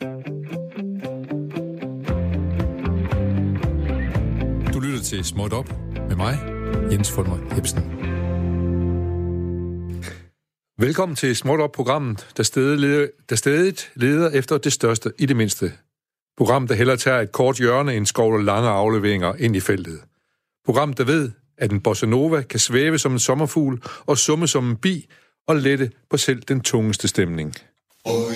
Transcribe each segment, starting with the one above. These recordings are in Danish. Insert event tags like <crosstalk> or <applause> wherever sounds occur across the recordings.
Du lytter til Småt Op med mig, Jens Fulmer Hebsen. Velkommen til Småt Op-programmet, der stadig, leder, der stadig leder efter det største i det mindste. Program, der heller tager et kort hjørne en skovler lange afleveringer ind i feltet. Program, der ved, at en bossa nova kan svæve som en sommerfugl og summe som en bi og lette på selv den tungeste stemning. Oh,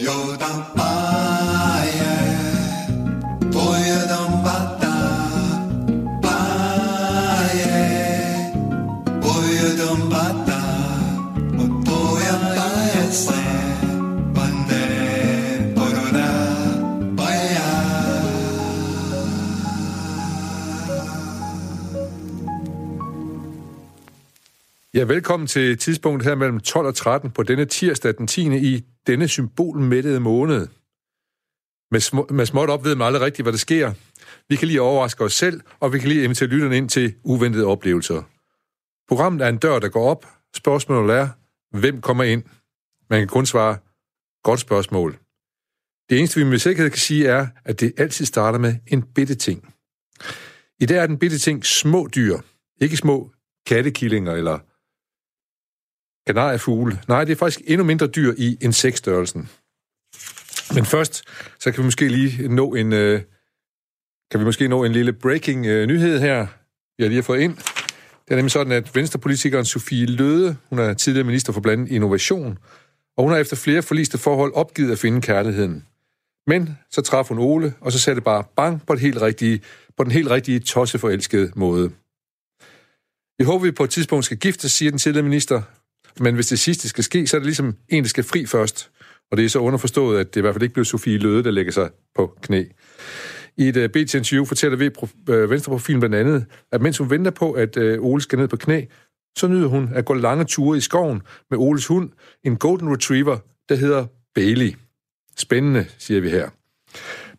Ja, velkommen til tidspunktet her mellem 12 og 13 på denne tirsdag den 10. i denne symbolmættede måned. Med, små, med småt op ved man aldrig rigtigt, hvad der sker. Vi kan lige overraske os selv, og vi kan lige invitere lytterne ind til uventede oplevelser. Programmet er en dør, der går op. Spørgsmålet er, hvem kommer ind? Man kan kun svare, godt spørgsmål. Det eneste, vi med sikkerhed kan sige, er, at det altid starter med en bitte ting. I dag er den bitte ting små dyr. Ikke små kattekillinger eller kanariefugle. Nej, det er faktisk endnu mindre dyr i insektstørrelsen. Men først, så kan vi måske lige nå en, øh, kan vi måske nå en lille breaking øh, nyhed her, jeg lige har fået ind. Det er nemlig sådan, at venstrepolitikeren Sofie Løde, hun er tidligere minister for blandt innovation, og hun har efter flere forliste forhold opgivet at finde kærligheden. Men så traf hun Ole, og så satte det bare bang på, det helt rigtige, på den helt rigtige tosseforelskede måde. Vi håber, vi på et tidspunkt skal gifte, siger den tidligere minister, men hvis det sidste skal ske, så er det ligesom en, der skal fri først. Og det er så underforstået, at det i hvert fald ikke blev Sofie Løde, der lægger sig på knæ. I et øh, uh, BT-interview fortæller vi uh, øh, Venstreprofilen blandt andet, at mens hun venter på, at uh, Ole skal ned på knæ, så nyder hun at gå lange ture i skoven med Oles hund, en golden retriever, der hedder Bailey. Spændende, siger vi her.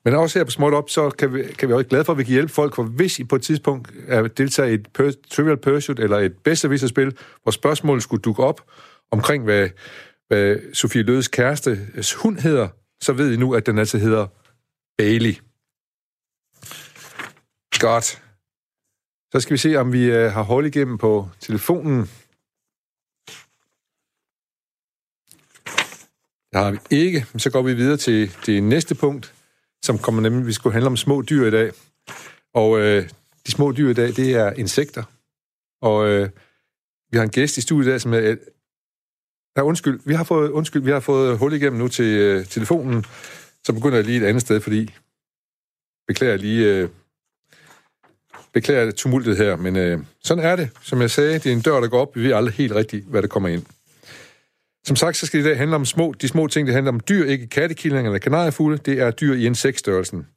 Men også her på Småt Op, så kan vi, kan vi også glade for, at vi kan hjælpe folk, for hvis I på et tidspunkt er deltager i et per, Trivial Pursuit eller et bedste hvor spørgsmålet skulle dukke op omkring, hvad, hvad Sofie Lødes kæreste hund hedder, så ved I nu, at den altså hedder Bailey. Godt. Så skal vi se, om vi øh, har hold igennem på telefonen. Det har vi ikke. Så går vi videre til det næste punkt som kommer nemlig, vi skulle handle om små dyr i dag. Og øh, de små dyr i dag, det er insekter. Og øh, vi har en gæst i studiet i dag, som er... Ja, undskyld, vi har fået, undskyld, vi har fået hul igennem nu til øh, telefonen, så begynder jeg lige et andet sted, fordi... Beklager lige... Øh, beklager tumultet her, men øh, sådan er det. Som jeg sagde, det er en dør, der går op. Vi ved aldrig helt rigtigt, hvad der kommer ind. Som sagt, så skal det i dag handle om små, de små ting. Det handler om dyr, ikke kattekillinger eller kanariefugle. Det er dyr i insektstørrelsen.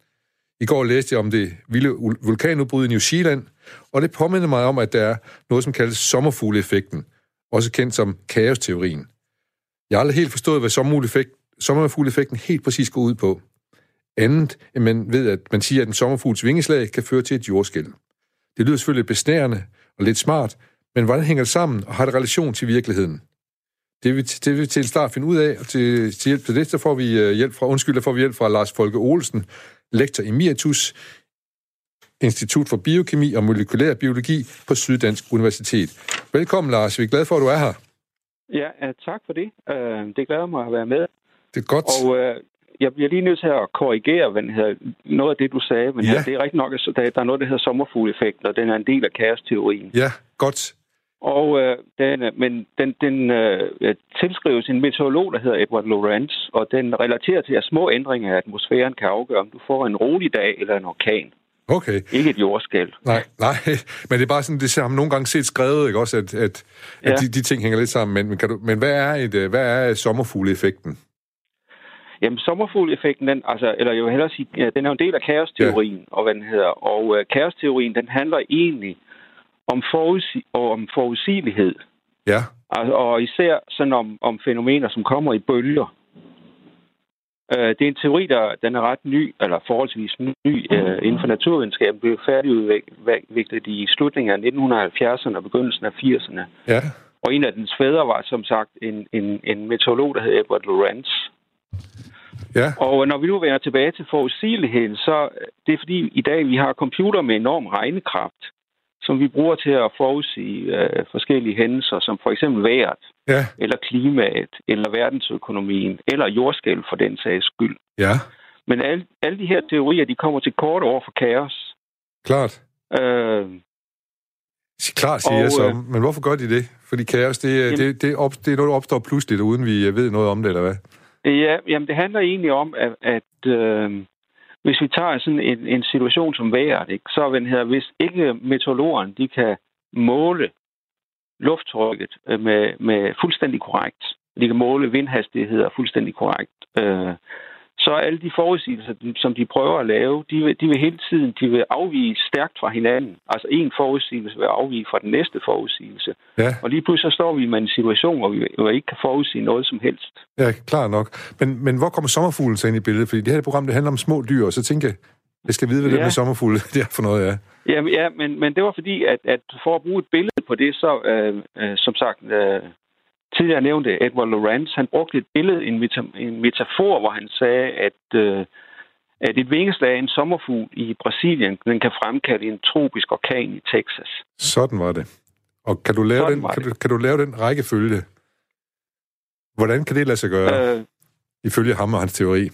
I går læste jeg om det vilde vulkanudbrud i New Zealand, og det påminder mig om, at der er noget, som kaldes sommerfugleeffekten, også kendt som kaosteorien. Jeg har aldrig helt forstået, hvad sommerfugleeffekten helt præcis går ud på. Andet, end man ved, at man siger, at en sommerfugls vingeslag kan føre til et jordskæld. Det lyder selvfølgelig besnærende og lidt smart, men hvordan hænger det sammen, og har det relation til virkeligheden? Det vil, det vil til en start finde ud af, og til, til hjælp til det, så får vi uh, hjælp fra, undskyld, der får vi hjælp fra Lars Folke Olsen, lektor i Miratus, Institut for Biokemi og Molekylær Biologi på Syddansk Universitet. Velkommen, Lars. Vi er glade for, at du er her. Ja, tak for det. Uh, det glæder mig at være med. Det er godt. Og uh, jeg bliver lige nødt til at korrigere hvad hedder, noget af det, du sagde. Men ja. det er rigtig nok, at der er noget, der hedder sommerfugleffekt, og den er en del af kaosteorien. Ja, godt. Og øh, den, øh, men den, den øh, tilskrives en meteorolog, der hedder Edward Lorenz, og den relaterer til, at små ændringer af atmosfæren kan afgøre, om du får en rolig dag eller en orkan. Okay. Ikke et jordskæld. Nej, nej, <laughs> men det er bare sådan, det har man nogle gange set skrevet, ikke også, at, at, ja. at de, de ting hænger lidt sammen. Men, men, kan du, men hvad er, et, øh, hvad er sommerfugleeffekten? Jamen, sommerfugleffekten, den, altså, eller jeg vil hellere sige, den er jo en del af kaosteorien, ja. og hvad den hedder. Og uh, kaosteorien, den handler egentlig om, forudsi- og om forudsigelighed. Ja. Og, og især sådan om, om fænomener, som kommer i bølger. Uh, det er en teori, der den er ret ny, eller forholdsvis ny, uh, inden for naturvidenskab. Den blev færdigudviklet i slutningen af 1970'erne og begyndelsen af 80'erne. Ja. Og en af dens fædre var som sagt en, en, en meteorolog, der hed Edward Lorenz. Ja. Og når vi nu vender tilbage til forudsigeligheden, så det er fordi i dag vi har computer med enorm regnekraft, som vi bruger til at forudsige øh, forskellige hændelser, som for eksempel vejret, Ja, eller klimaet, eller verdensøkonomien, eller jordskælv for den sags skyld. ja, Men alle, alle de her teorier, de kommer til kort over for kaos. klart. Øh, Klart, siger Og, jeg så. øh, Men hvorfor gør de det? Fordi kaos, det, er- Jamen- det, det, op, det er noget, der opstår pludseligt, uden vi øh, ved noget om det, eller hvad? Ja, jamen det handler egentlig om, at, at øh, hvis vi tager sådan en, en situation som vejret, ikke, så den her, hvis ikke meteorologerne de kan måle lufttrykket øh, med, med fuldstændig korrekt, de kan måle vindhastigheder fuldstændig korrekt, øh, så er alle de forudsigelser, som de prøver at lave, de vil, de vil hele tiden de vil afvige stærkt fra hinanden. Altså en forudsigelse vil afvige fra den næste forudsigelse. Ja, Og lige pludselig så står vi med en situation, hvor vi ikke kan forudsige noget som helst. ja klart nok. Men, men hvor kommer sommerfuglen så ind i billedet? Fordi det her program, det handler om små dyr, og så tænker jeg, jeg skal vide, hvad det Ja. med sommerfugle <laughs> det er for noget, ja. Jamen, ja, men, men det var fordi, at, at for at bruge et billede på det, så øh, øh, som sagt, øh, tidligere nævnte Edward Lorenz, han brugte et billede, en, meta- en metafor, hvor han sagde, at, øh, at et vingeslag af en sommerfugl i Brasilien, den kan fremkalde en tropisk orkan i Texas. Sådan var det. Og kan du lave, Sådan den, kan, du, kan du lave den rækkefølge? Hvordan kan det lade sig gøre, øh, ifølge ham og hans teori?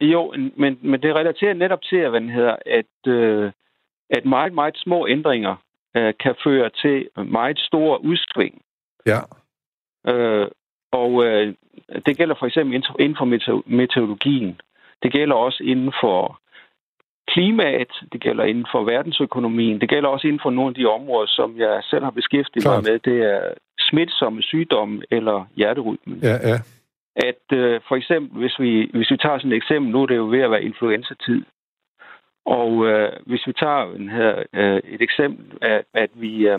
jo, en- men, men det relaterer netop til, hvad den hedder, at, øh, at meget, meget små ændringer øh, kan føre til meget store udsving. Ja, Øh, og øh, det gælder for eksempel inden- for mete- meteorologien. Det gælder også inden for klimaet, det gælder inden for verdensøkonomien, det gælder også inden for nogle af de områder, som jeg selv har beskæftiget Klart. mig med. Det er smitsomme sygdomme eller hjerterytmen. ja, ja. At øh, for eksempel, hvis vi, hvis vi tager sådan et eksempel, nu er det jo ved at være influenza-tid, og øh, hvis vi tager den her, øh, et eksempel, at, at vi, øh,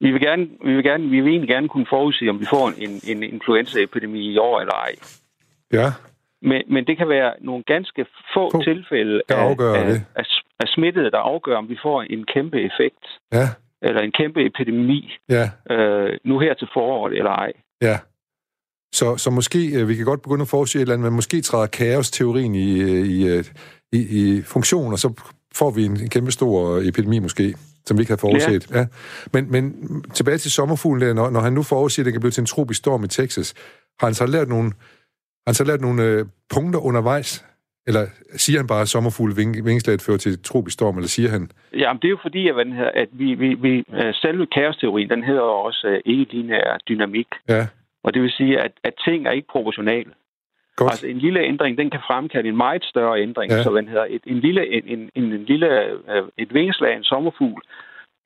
vi vil gerne, vi vil gerne, vi vil egentlig gerne kunne forudsige, om vi får en, en influenzaepidemi i år eller ej. Ja, Men, men det kan være nogle ganske få, Få, tilfælde der af, af, det. af, af smittede, der afgør, om vi får en kæmpe effekt ja, eller en kæmpe epidemi ja, øh, nu her til foråret eller ej. ja. Så, så måske, øh, vi kan godt begynde at forudsige et eller andet, men måske træder kaos-teorien i, øh, i, øh, i, i funktion, og så får vi en, en kæmpe stor epidemi måske, som vi ikke havde forudset. Ja. Ja. Men, men tilbage til sommerfuglen der, når, når han nu forudsiger, at det kan blive til en tropisk storm i Texas, har han så lavet nogle, har han så lavet nogle øh, punkter undervejs? Eller siger han bare, at sommerfugle ving, vingeslaget fører til tropisk storm, eller siger han, Jamen, det er jo fordi, at, den hedder, at vi, vi, vi, øh, selve kaosteorien, den hedder også øh, ikke-lineær dynamik. ja, Og det vil sige, at, at ting er ikke proportionale. Godt, Altså en lille ændring, den kan fremkalde en meget større ændring. Ja. Ja. Så den hedder, et, en lille, en, en, en, lille, øh, et vingeslag af en sommerfugl,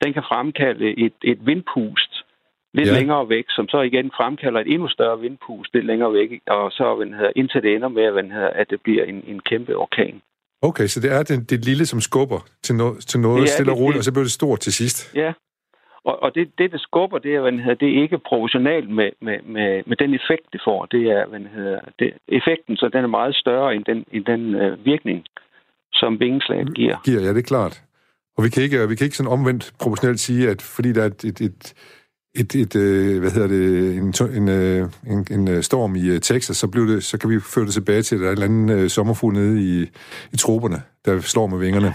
den kan fremkalde et, et vindpust lidt Ja. ja. længere væk, som så igen fremkalder et endnu større vindpust lidt længere væk, og så den hedder, indtil det ender med, den hedder, at det bliver en, en kæmpe orkan. okay, så det er det, det lille, som skubber til, no, til noget er stille og roligt, og så bliver det stort til sidst. Ja, og, og det, det, det skubber, det er, hvad hedder, det er ikke proportionalt med, med, med, med den effekt, det får. Det er, hvad hedder, det, effekten, så den er meget større end den, end den øh, virkning, som vingeslaget giver. giver, ja, det er klart. Og vi kan ikke, vi kan ikke sådan omvendt proportionelt sige, at fordi der er et, et, et, et, et øh, hvad hedder det, en, en, øh, en, en øh, storm i øh, Texas, så, blev det, så kan vi føre det tilbage til, at der er en eller anden øh, sommerfugl nede i, i troberne, der slår med vingerne.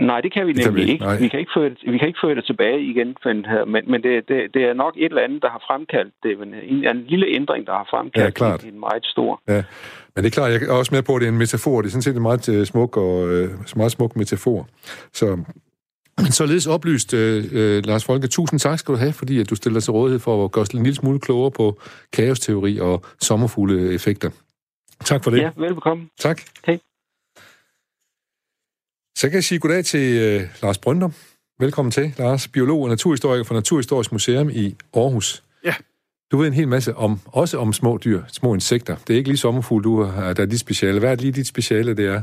Nej, det kan vi Det kan nemlig vi ikke, nej. Vi kan ikke, føre det, vi kan ikke føre det tilbage igen, her, men, men det, det, det er nok et eller andet, der har fremkaldt det. Men en, en lille ændring, der har Ja, fremkaldt klart. en, en meget stor. Ja. Men det er klart, jeg er også med på, at det er en metafor. Det er sådan set en meget øh, smuk, og, øh, meget smuk metafor. Så men således oplyst, øh, øh, Lars Folke, tusind tak skal du have, fordi at du stiller til rådighed for at gøre os en lille smule klogere på kaosteori og sommerfugleeffekter. Tak for det. Ja, velbekomme. Tak. Hej. Så kan jeg sige goddag til øh, Lars Brøndum. Velkommen til, Lars, biolog og naturhistoriker fra Naturhistorisk Museum i Aarhus. Ja. Du ved en hel masse om, også om små dyr, små insekter. Det er ikke lige sommerfugl, du har, der er dit speciale. Hvad er det lige dit speciale, det er?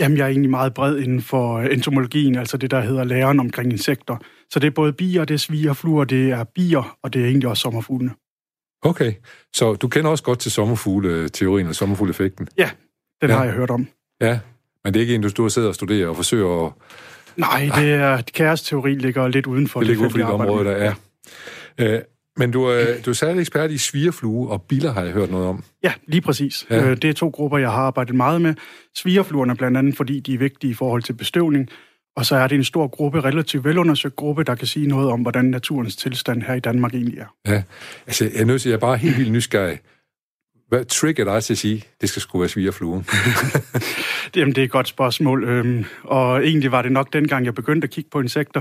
Jamen, jeg er egentlig meget bred inden for entomologien, altså det, der hedder læren omkring insekter. Så det er både bier, det er sviger, fluer, det er bier, og det er egentlig også sommerfuglene. Okay, så du kender også godt til sommerfugle-teorien og sommerfugleffekten. Ja, den ja. har jeg hørt om. Ja, men det er ikke en, du, du sidder og studerer og forsøger at... Nej, det er, kaosteori ligger lidt uden for Det ligger ude for dit område, der er. Øh, Men du, er, du er særlig ekspert i svigerflue og biller, har jeg hørt noget om. Ja, lige præcis. Ja. Øh, det er to grupper, jeg har arbejdet meget med. Svigerfluerne blandt andet, fordi de er vigtige i forhold til bestøvning. Og så er det en stor gruppe, relativt velundersøgt gruppe, der kan sige noget om, hvordan naturens tilstand her i Danmark egentlig er. Ja, altså jeg er nødt til, jeg er bare helt vildt nysgerrig. Hvad trigger dig til at sige, det skal sgu være svigerflue? <laughs> Jamen, det er et godt spørgsmål. Øhm, og egentlig var det nok dengang, jeg begyndte at kigge på insekter,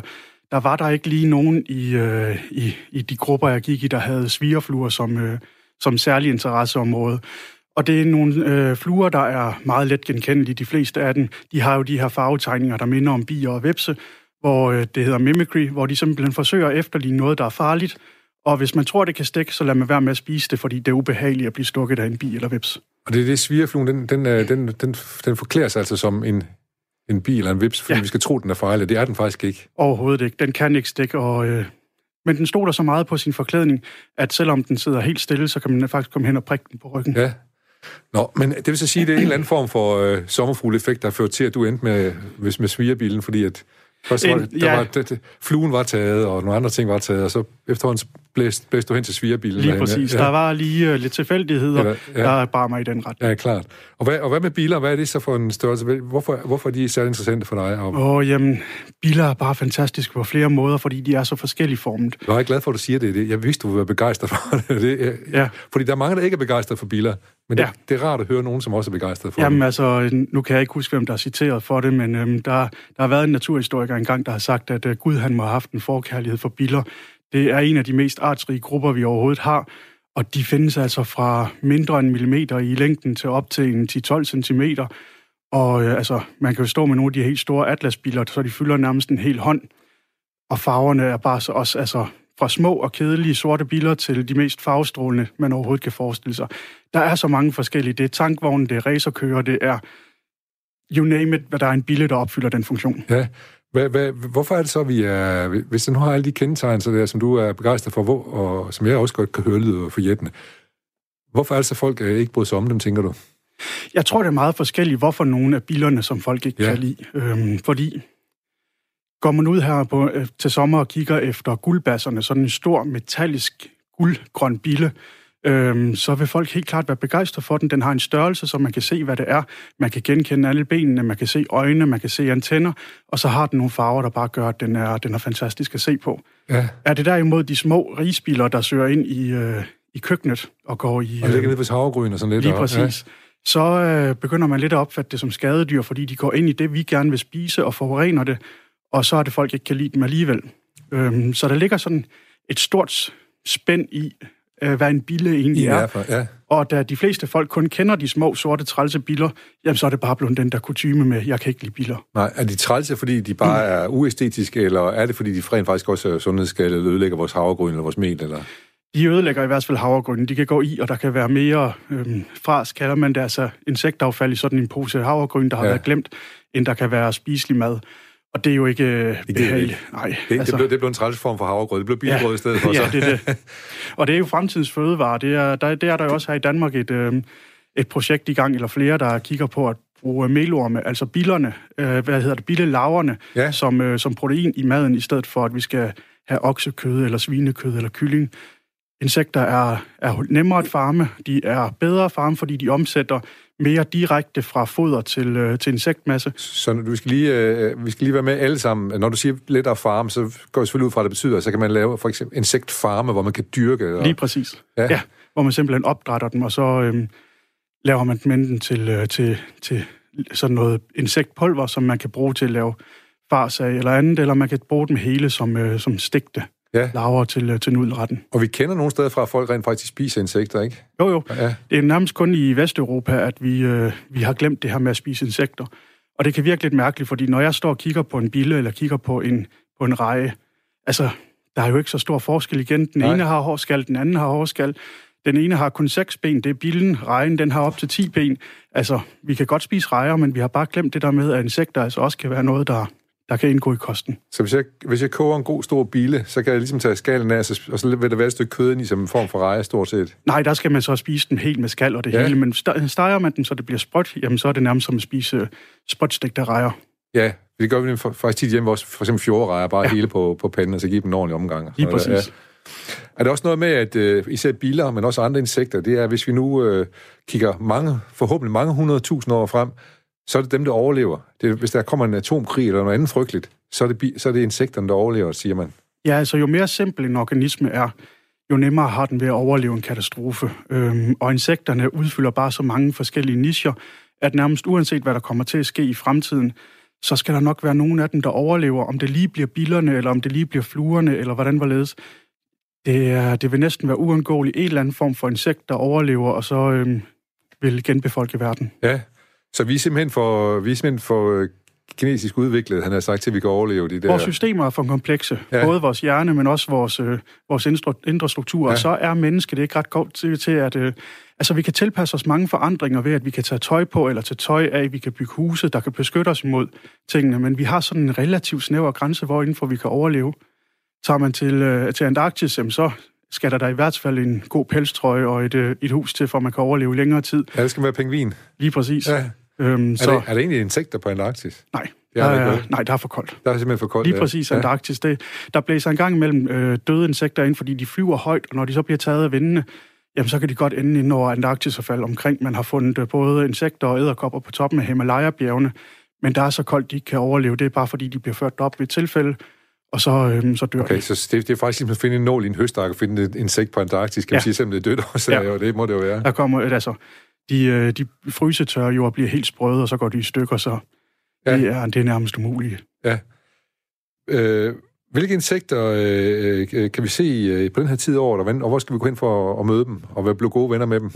der var der ikke lige nogen i, øh, i, i de grupper, jeg gik i, der havde svigerfluer som, øh, som særlig interesseområde. Og det er nogle øh, fluer, der er meget let genkendelige. De fleste af dem, de har jo de her farvetegninger, der minder om bier og vepse, hvor øh, det hedder mimicry, hvor de simpelthen forsøger at efterligne noget, der er farligt. Og hvis man tror, det kan stikke, så lad man være med at spise det, fordi det er ubehageligt at blive stukket af en bi eller veps. Og det er det, svigerfluen, den, den, den, den, den forklærer sig altså som en, en bil eller en vips, fordi ja. vi skal tro, den er farlig. Det er den faktisk ikke. Overhovedet ikke. Den kan ikke stikke, og, øh, men den stod der så meget på sin forklædning, at selvom den sidder helt stille, så kan man faktisk komme hen og prikke den på ryggen. Ja. Nå, men det vil så sige, at det er en eller anden form for øh, sommerfugleffekt, der har ført til, at du endte med, med, med svigerbilen, fordi at Først var, der ja. var, det, det, fluen var taget, og nogle andre ting var taget, og så efterhånden blæste, blæste du hen til svigerbilen. Lige præcis. Ja. Der var lige uh, lidt tilfældigheder, ja, ja. der bar mig i den ret. Ja, klart. Og hvad, og hvad med biler? Hvad er det så for en størrelse? Hvorfor, hvorfor er de særlig interessante for dig? Åh, oh, jamen, biler er bare fantastiske på flere måder, fordi de er så forskellige formet. Jeg er glad for, at du siger det. Jeg vidste, du ville være begejstret for <laughs> det. det ja. Fordi der er mange, der ikke er begejstret for biler. Men det, ja. det er rart at høre nogen, som også er begejstret for Jamen dem. altså, nu kan jeg ikke huske, hvem der er citeret for det, men øhm, der, der har været en naturhistoriker engang, der har sagt, at øh, Gud han må have haft en forkærlighed for biler. Det er en af de mest artsrige grupper, vi overhovedet har, og de findes altså fra mindre end millimeter i længden til op til en 10-12 cm. Og øh, altså, man kan jo stå med nogle af de helt store atlasbiler, så de fylder nærmest en hel hånd. Og farverne er bare så også altså, fra små og kedelige sorte biler til de mest farvestrålende, man overhovedet kan forestille sig. Der er så mange forskellige. Det er tankvogne, det er racerkører, det er you name it, hvad der er en bil, der opfylder den funktion. Ja. Hvad, hvad, hvorfor er det så, vi er... Hvis den har alle de kendetegn, så der, som du er begejstret for, hvor, og som jeg også godt kan høre lyde for jættene, hvorfor er det så, folk øh, ikke bryder sig om dem, tænker du? Jeg tror, det er meget forskelligt, hvorfor nogle af bilerne, som folk ikke ja. kan lide. Øhm, fordi Går man ud her på, øh, til sommer og kigger efter guldbasserne, sådan en stor metallisk guldgrøn bille, øhm, så vil folk helt klart være begejstret for den. Den har en størrelse, så man kan se, hvad det er. Man kan genkende alle benene, man kan se øjnene, man kan se antenner, og så har den nogle farver, der bare gør, at den er, den er fantastisk at se på. Ja. Er det derimod de små risbiler, der søger ind i, øh, i køkkenet og går i... Og ligger ned på havregryn og sådan lidt. Lige præcis. Ja. Så øh, begynder man lidt at opfatte det som skadedyr, fordi de går ind i det, vi gerne vil spise og forurener det, og så er det folk ikke kan lide dem alligevel. Øhm, så der ligger sådan et stort spænd i, øh, hvad en bille egentlig I er. For, ja. Og da de fleste folk kun kender de små, sorte, trælse biller, jamen så er det bare blevet den der kutume med, jeg kan ikke lide biller. Nej, er de trælse, fordi de bare mm. er uæstetiske, eller er det, fordi de rent faktisk også er sundhedsskadelige, eller ødelægger vores havregryn eller vores mel? Eller? De ødelægger i hvert fald havregrynen. De kan gå i, og der kan være mere øhm, fras, kalder man det, altså insektaffald i sådan en pose havregryn, der har ja. været glemt, end der kan være spiselig mad. Og det er jo ikke øh, det behageligt. Nej, det, altså, det, blev, det blev en træls form for havregrød. Det blev bilbrød ja, i stedet for. ja, det er det. Og det er jo fremtidens fødevare. Det er, der, det er der jo også her i Danmark et, øh, et projekt i gang, eller flere, der kigger på at bruge melorme, altså billerne, øh, hvad hedder det, billelaverne, ja. som, øh, som protein i maden, i stedet for, at vi skal have oksekød, eller svinekød, eller kylling. Insekter er, er nemmere at farme, de er bedre at farme, fordi de omsætter mere direkte fra foder til, øh, til insektmasse. Så vi skal, lige, øh, vi skal lige være med alle sammen. Når du siger lettere farm, så går jeg selvfølgelig ud fra, at det betyder, så kan man lave for eksempel insektfarme, hvor man kan dyrke. Og... Lige præcis. Ja. ja. hvor man simpelthen opdrætter dem, og så øh, laver man dem enten til, øh, til, til sådan noget insektpulver, som man kan bruge til at lave fars af eller andet, eller man kan bruge dem hele som, øh, som stigte ja. laver til, øh, til nudelretten. Og vi kender nogle steder fra, at folk rent faktisk spiser insekter, ikke? Jo, jo. Ja. Det er nærmest kun i Vesteuropa, at vi, øh, vi har glemt det her med at spise insekter. Og det kan virke lidt mærkeligt, fordi når jeg står og kigger på en bille, eller kigger på en, på en reje, altså, der er jo ikke så stor forskel igen. Den Nej. ene har hårskal, den anden har hårskal. Den ene har kun seks ben, det er billen. Rejen, den har op til 10 ben. Altså, vi kan godt spise rejer, men vi har bare glemt det der med, at insekter altså også kan være noget, der, der kan indgå i kosten. Så hvis jeg, hvis jeg koger en god stor bile, så kan jeg ligesom tage skallen af, og så vil der være et stykke kød i som en form for reje, stort set? Nej, der skal man så spise den helt med skal og det ja. hele, men steger man den, så det bliver sprødt, jamen så er det nærmest som at spise sprødstægte rejer. Ja, det gør vi faktisk tit hjemme, også for eksempel fjordrejer, bare ja. hele på, på panden, og så give dem en ordentlig omgang. Lige præcis. Ja. Er der også noget med, at øh, især biler, men også andre insekter, det er, hvis vi nu øh, kigger mange, forhåbentlig mange hundredtusind år frem, så er det dem, der overlever. Det, hvis der kommer en atomkrig eller noget andet frygteligt, så er, det, så er det insekterne, der overlever, siger man. Ja, altså jo mere simpel en organisme er, jo nemmere har den ved at overleve en katastrofe. Øhm, og insekterne udfylder bare så mange forskellige nischer, at nærmest uanset hvad der kommer til at ske i fremtiden, så skal der nok være nogen af dem, der overlever. Om det lige bliver billerne, eller om det lige bliver fluerne, eller hvordan var ledes. Det, er, det vil næsten være uundgåeligt en eller anden form for insekt, der overlever, og så øhm, vil genbefolke verden. Ja, så vi er simpelthen for, vi er simpelthen for øh, kinesisk udviklet, han har sagt til, vi kan overleve de der... Vores systemer er for komplekse. Ja. Både vores hjerne, men også vores, øh, vores indre, indre struktur. Ja. Og så er mennesket ikke ret godt til, til at... Øh, altså, vi kan tilpasse os mange forandringer ved, at vi kan tage tøj på, eller tage tøj af, vi kan bygge huse, der kan beskytte os imod tingene, men vi har sådan en relativt snæver grænse, hvor indenfor vi kan overleve. Tager man til, øh, til Antarktis, jamen, så skal der da i hvert fald en god pelstrøje og et, øh, et hus til, for man kan overleve længere tid. Ja, det skal være pengvin. Lige præcis. Ja. Øhm, er, så... det, er det egentlig insekter på Antarktis? Nej, det er, der nej, der er for koldt. Der er simpelthen for koldt, Lige præcis. Antarktis. Det, der blæser en gang imellem øh, døde insekter ind, fordi de flyver højt, og når de så bliver taget af vindene, jamen så kan de godt ende ind over Antarktis og falde omkring. Man har fundet øh, både insekter og æderkopper på toppen af Himalaya-bjergene, men der er så koldt, de ikke kan overleve. Det er bare fordi, de bliver ført op ved et tilfælde, og så, øhm, så dør okay, de. så det, det er faktisk ligesom at finde en nål i en høstak og finde et insekt på Antarktis, kan ja. man sige, selvom det er dødt <laughs> også, ja. og det må det jo være. Der kommer, altså, de, øh, de frysetørrer jo og bliver helt sprøde, og så går de i stykker, så ja. det, er, det er nærmest umuligt. Ja. Øh, hvilke insekter øh, øh kan vi se øh, på den her tid over, og hvor skal vi gå ind for at, møde dem, og blive gode venner med dem?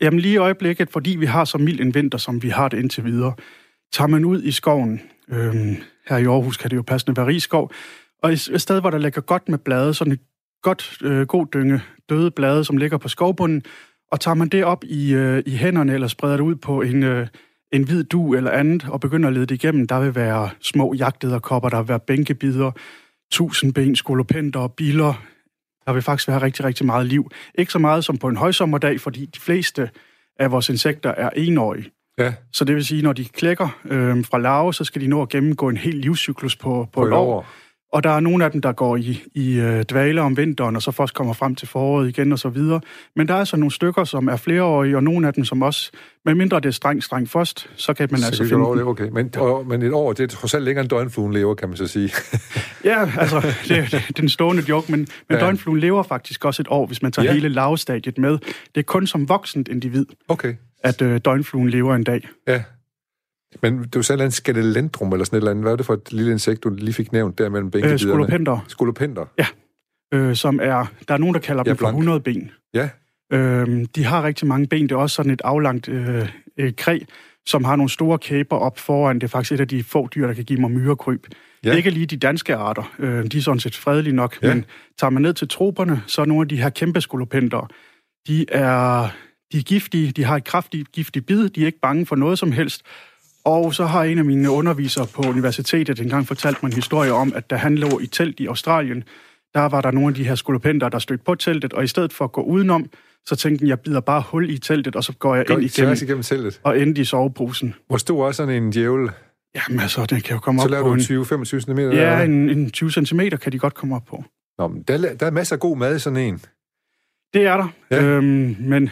Jamen lige i øjeblikket, fordi vi har så mild en vinter, som vi har det indtil videre, tager man ud i skoven, øh, her i Aarhus kan det jo passende være rigskov, og et sted, hvor der ligger godt med blade, sådan et godt, øh, god dynge døde blade, som ligger på skovbunden, og tager man det op i, øh, i hænderne, eller spreder det ud på en, øh, en hvid du eller andet, og begynder at lede det igennem, der vil være små jagtederkopper, der vil være bænkebider, tusindben, skolopenter og biler. Der vil faktisk være rigtig, rigtig meget liv. Ikke så meget som på en højsommerdag, fordi de fleste af vores insekter er enårige. Ja. Så det vil sige, når de klækker øh, fra larve, så skal de nå at gennemgå en hel livscyklus på, på, på et år. år. Og der er nogle af dem, der går i, i øh, dvale om vinteren, og så først kommer frem til foråret igen og så videre. Men der er altså nogle stykker, som er flereårige, og nogle af dem, som også, medmindre det er strengt, strengt først, så kan man så altså finde det, okay. Men, og, men et år, det er trods alt længere end døgnfluen lever, kan man så sige. <laughs> ja, altså, det, det er <laughs> den stående joke, men, men ja. døgnfluen lever faktisk også et år, hvis man tager ja. hele lavstadiet med. Det er kun som voksent individ, okay. at øh, døgnfluen lever en dag. Ja. Men du sagde en skedelendrum eller sådan et eller andet. Hvad er det for et lille insekt, du lige fik nævnt der mellem bænkebiderne? Øh, skolopenter. Skolopenter? Ja. Øh, som er, der er nogen, der kalder ja, dem for 100 ben. Ja. Øh, de har rigtig mange ben. Det er også sådan et aflangt øh, øh, kræ, som har nogle store kæber op foran. Det er faktisk et af de få dyr, der kan give mig myrekryb. Ja. Ikke lige de danske arter. Øh, de er sådan set fredelige nok. Ja. Men tager man ned til troperne, så er nogle af de her kæmpe skolopenter, de er, de er giftige. De har et kraftigt giftigt bid. De er ikke bange for noget som helst. Og så har en af mine undervisere på universitetet engang fortalt mig en historie om, at da han lå i telt i Australien, der var der nogle af de her skolopenter, der stødte på teltet, og i stedet for at gå udenom, så tænkte jeg, jeg bider bare hul i teltet, og så går jeg går ind igennem, igennem teltet. og endte i soveposen. Hvor stor er sådan en djævel? Jamen altså, den kan jo komme så op på... Så laver du 20-25 cm? Ja, en, en 20 cm kan de godt komme op på. Nå, men der, der er masser af god mad i sådan en. Det er der, ja. øhm, men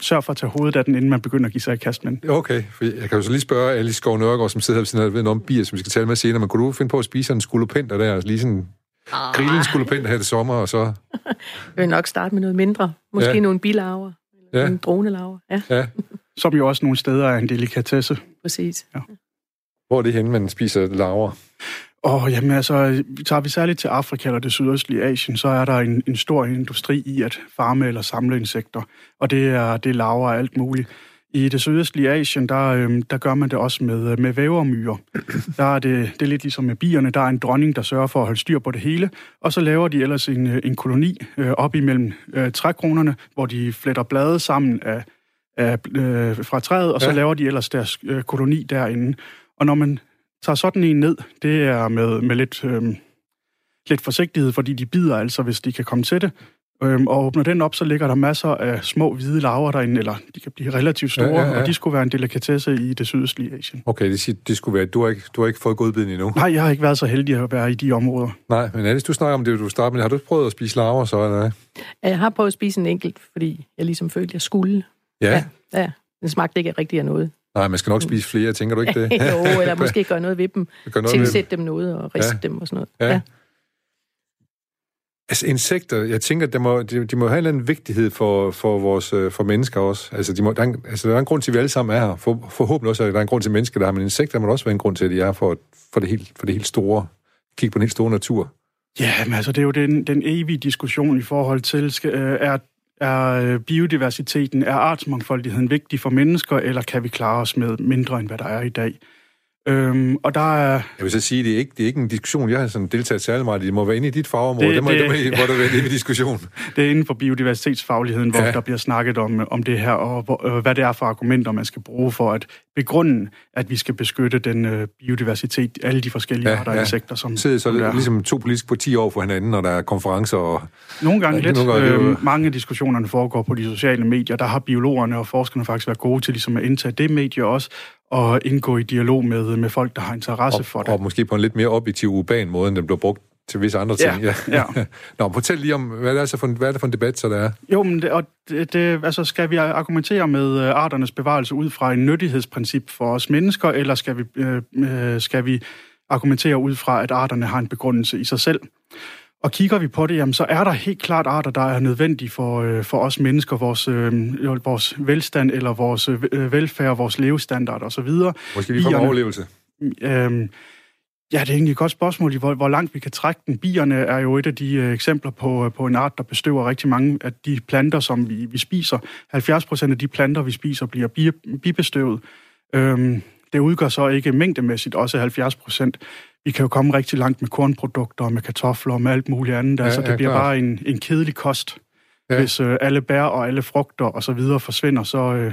sørg for at tage hovedet af den, inden man begynder at give sig i kast med den. Okay, for jeg kan jo så lige spørge Alice Skov Nørgaard, som sidder her ved siden af ved om bier, som vi skal tale med senere, men kunne du finde på at spise en skulopenter der, lige sådan ah. grille en skulopenter her til sommer, og så... <laughs> jeg vil nok starte med noget mindre. Måske ja. nogle bilaver, ja. nogle dronelaver. Ja. ja. <laughs> Som jo også nogle steder er en delikatesse. Præcis. Ja. Hvor er det henne, man spiser laver? Og jamen altså, tager vi særligt til Afrika eller det sydøstlige Asien, så er der en, en stor industri i at farme eller samle insekter. Og det er, det er laver og alt muligt. I det sydøstlige Asien, der, øhm, der gør man det også med, med vævermyrer. <clears throat> Der er det, det er lidt ligesom med bierne. Der er en dronning, der sørger for at holde styr på det hele. Og så laver de ellers en, øh, en koloni øh, op imellem øh, trækronerne, hvor de fletter blade sammen af, af, øh, fra træet, og så ja. laver de ellers deres øh, koloni derinde. Og når man tager sådan en ned, det er med, med lidt, øh, lidt forsigtighed, fordi de bider altså, hvis de kan komme til det. Øhm, og åbner den op, så ligger der masser af små hvide laver derinde, eller de kan blive relativt store, ja, ja, ja. og de skulle være en delikatesse i det sydøstlige Asien. Okay, det, siger, det skulle være, du har, ikke, du har ikke fået godbiden endnu? Nej, jeg har ikke været så heldig at være i de områder. Nej, men Alice, du snakker om det, du starter med. Har du prøvet at spise laver så, eller? Jeg har prøvet at spise en enkelt, fordi jeg ligesom følte, jeg skulle. Ja? Ja, ja. Den smagte ikke rigtig af noget. Nej, man skal nok spise flere, tænker du ikke det? <laughs> jo, eller <laughs> måske gøre noget ved dem. Tilsætte dem noget og riste ja. dem og sådan noget. Ja. ja. Altså insekter, jeg tænker, de må, de, de må have en eller anden vigtighed for, for, vores, øh, for mennesker også. Altså, de må, der, er en, altså, der er en grund til, at vi alle sammen er her. For, forhåbentlig også, at der er en grund til, at mennesker der er, men insekter må også være en grund til, at de er for, for, det, helt, for det helt store. Kig på den helt store natur. Ja, men altså, det er jo den, den evige diskussion i forhold til, skal, øh, er, er øh, biodiversiteten, er artsmangfoldigheden vigtig for mennesker, eller kan vi klare os med mindre, end hvad der er i dag? Øhm, og der er... Jeg vil så sige, det er ikke, det er ikke en diskussion, jeg har sådan deltaget særlig meget i. Det må være inde i dit fagområde. Det, det, må, det, det må, hvor der er en diskussion. <laughs> Det er inden for biodiversitetsfagligheden, hvor ja. der bliver snakket om, om det her, og hvor, øh, hvad det er for argumenter, man skal bruge for at begrunde, at vi skal beskytte den øh, biodiversitet, alle de forskellige ja, arter ja. insekter, som, Sidder så som det er ligesom to politiske på 10 år for hinanden, når der er konferencer og... Nogle gange lidt. Nogle gange, øh, mange af diskussionerne foregår på de sociale medier. Der har biologerne og forskerne faktisk været gode til ligesom at indtage det medie også, og indgå i dialog med, med folk, der har interesse og, for det. Og måske på en lidt mere objektiv, urban måde, end den bliver brugt til visse andre ting. Ja, ja. <laughs> Nå, fortæl lige om, hvad er, det for en, hvad er det for en debat, så der er? Jo, men det, og det, det, altså, skal vi argumentere med øh, arternes bevarelse ud fra en nyttighedsprincip for os mennesker, eller skal vi, øh, øh, skal vi argumentere ud fra, at arterne har en begrundelse i sig selv? Og kigger vi på det, jamen, så er der helt klart arter, der er nødvendige for, øh, for os mennesker, vores, øh, vores velstand eller vores øh, velfærd, vores levestandard osv. Måske lige for overlevelse. Øh, Ja, det er egentlig et godt spørgsmål, hvor, hvor langt vi kan trække den. Bierne er jo et af de øh, eksempler på, øh, på en art, der bestøver rigtig mange af de planter, som vi, vi spiser. 70 procent af de planter, vi spiser, bliver bi, bibestøvet. Øhm, det udgør så ikke mængdemæssigt også 70 procent. Vi kan jo komme rigtig langt med kornprodukter, med kartofler og med alt muligt andet. Ja, altså, det ja, bliver klar. bare en, en kedelig kost. Ja. Hvis øh, alle bær og alle frugter og så videre forsvinder, så, øh,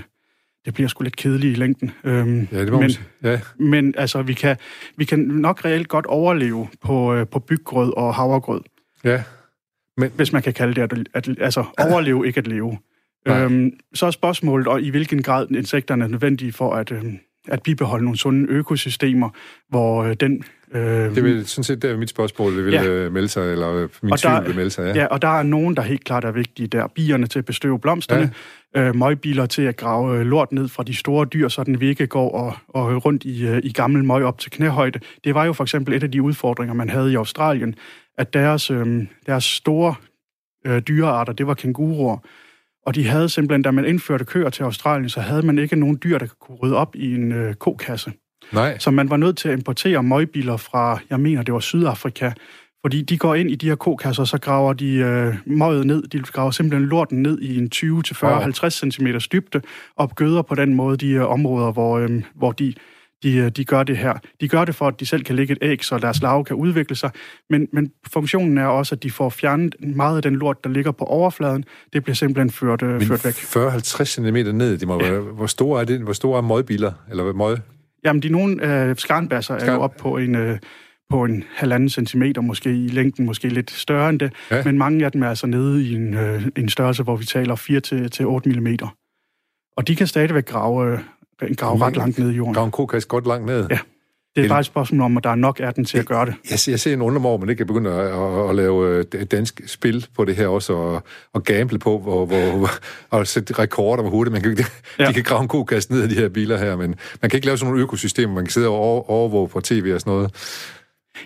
det bliver sgu lidt kedeligt i længden. Øhm, ja, det må men, ja. men altså, vi kan, vi kan nok reelt godt overleve på, øh, på byggrød og havregrød. Ja. Men, hvis man kan kalde det, at, at altså overleve, ikke at leve. Øhm, så er spørgsmålet, og i hvilken grad insekterne er nødvendige for at, øh, at bibeholde nogle sunde økosystemer, hvor øh, den Øh, det vil sådan set, det er mit spørgsmål, det vil ja. Øh, melde sig, eller øh, min og tvivl der, vil melde sig, ja. Ja, og der er nogen, der helt klart er vigtige der. Bierne til at bestøve blomsterne, ja. øh, møgbiler til at grave lort ned fra de store dyr, så den vi ikke går og, og rundt i, i gammel møg op til knæhøjde. Det var jo for eksempel et af de udfordringer, man havde i Australien, at deres, øh, deres store øh, dyrearter, det var kænguruer, og de havde simpelthen, da man indførte køer til Australien, så havde man ikke nogen dyr, der kunne rydde op i en øh, kokasse. Nej. Så man var nødt til at importere møgbiler fra, jeg mener, det var Sydafrika, fordi de går ind i de her kokasser, så graver de øh, møget ned. De graver simpelthen lorten ned i en 20 til 40, wow. 50 cm dybde, og gøder på den måde de øh, områder, hvor, øh, hvor de, de, øh, de gør det her. De gør det for, at de selv kan lægge et æg, så deres larve kan udvikle sig. Men, men funktionen er også, at de får fjernet meget af den lort, der ligger på overfladen. Det bliver simpelthen ført, øh, ført væk. 40-50 cm ned, de må ja. være, hvor store er det? Hvor store er møgbiler? Eller møg? Jamen, de nogle øh, skarnbasser er jo op på en... Øh, på en halvanden centimeter, måske i længden, måske lidt større end det. Ja. Men mange af dem er altså nede i en, øh, en størrelse, hvor vi taler 4-8 mm. Og de kan stadigvæk grave, øh, grave ret langt ned i jorden. Grave en kokas godt langt ned? Ja. Det er bare et spørgsmål om, at der er nok af den til at gøre det. Jeg, jeg ser en undre over, man ikke kan begynde at, at, at lave øh, dansk spil på det her også, og, og gamble på, hvor, hvor, <laughs> og sætte rekorder på hovedet. Man kan, ja. de kan grave en kokas ned af de her biler her, men man kan ikke lave sådan nogle økosystemer, man kan sidde og overvåge på tv og sådan noget.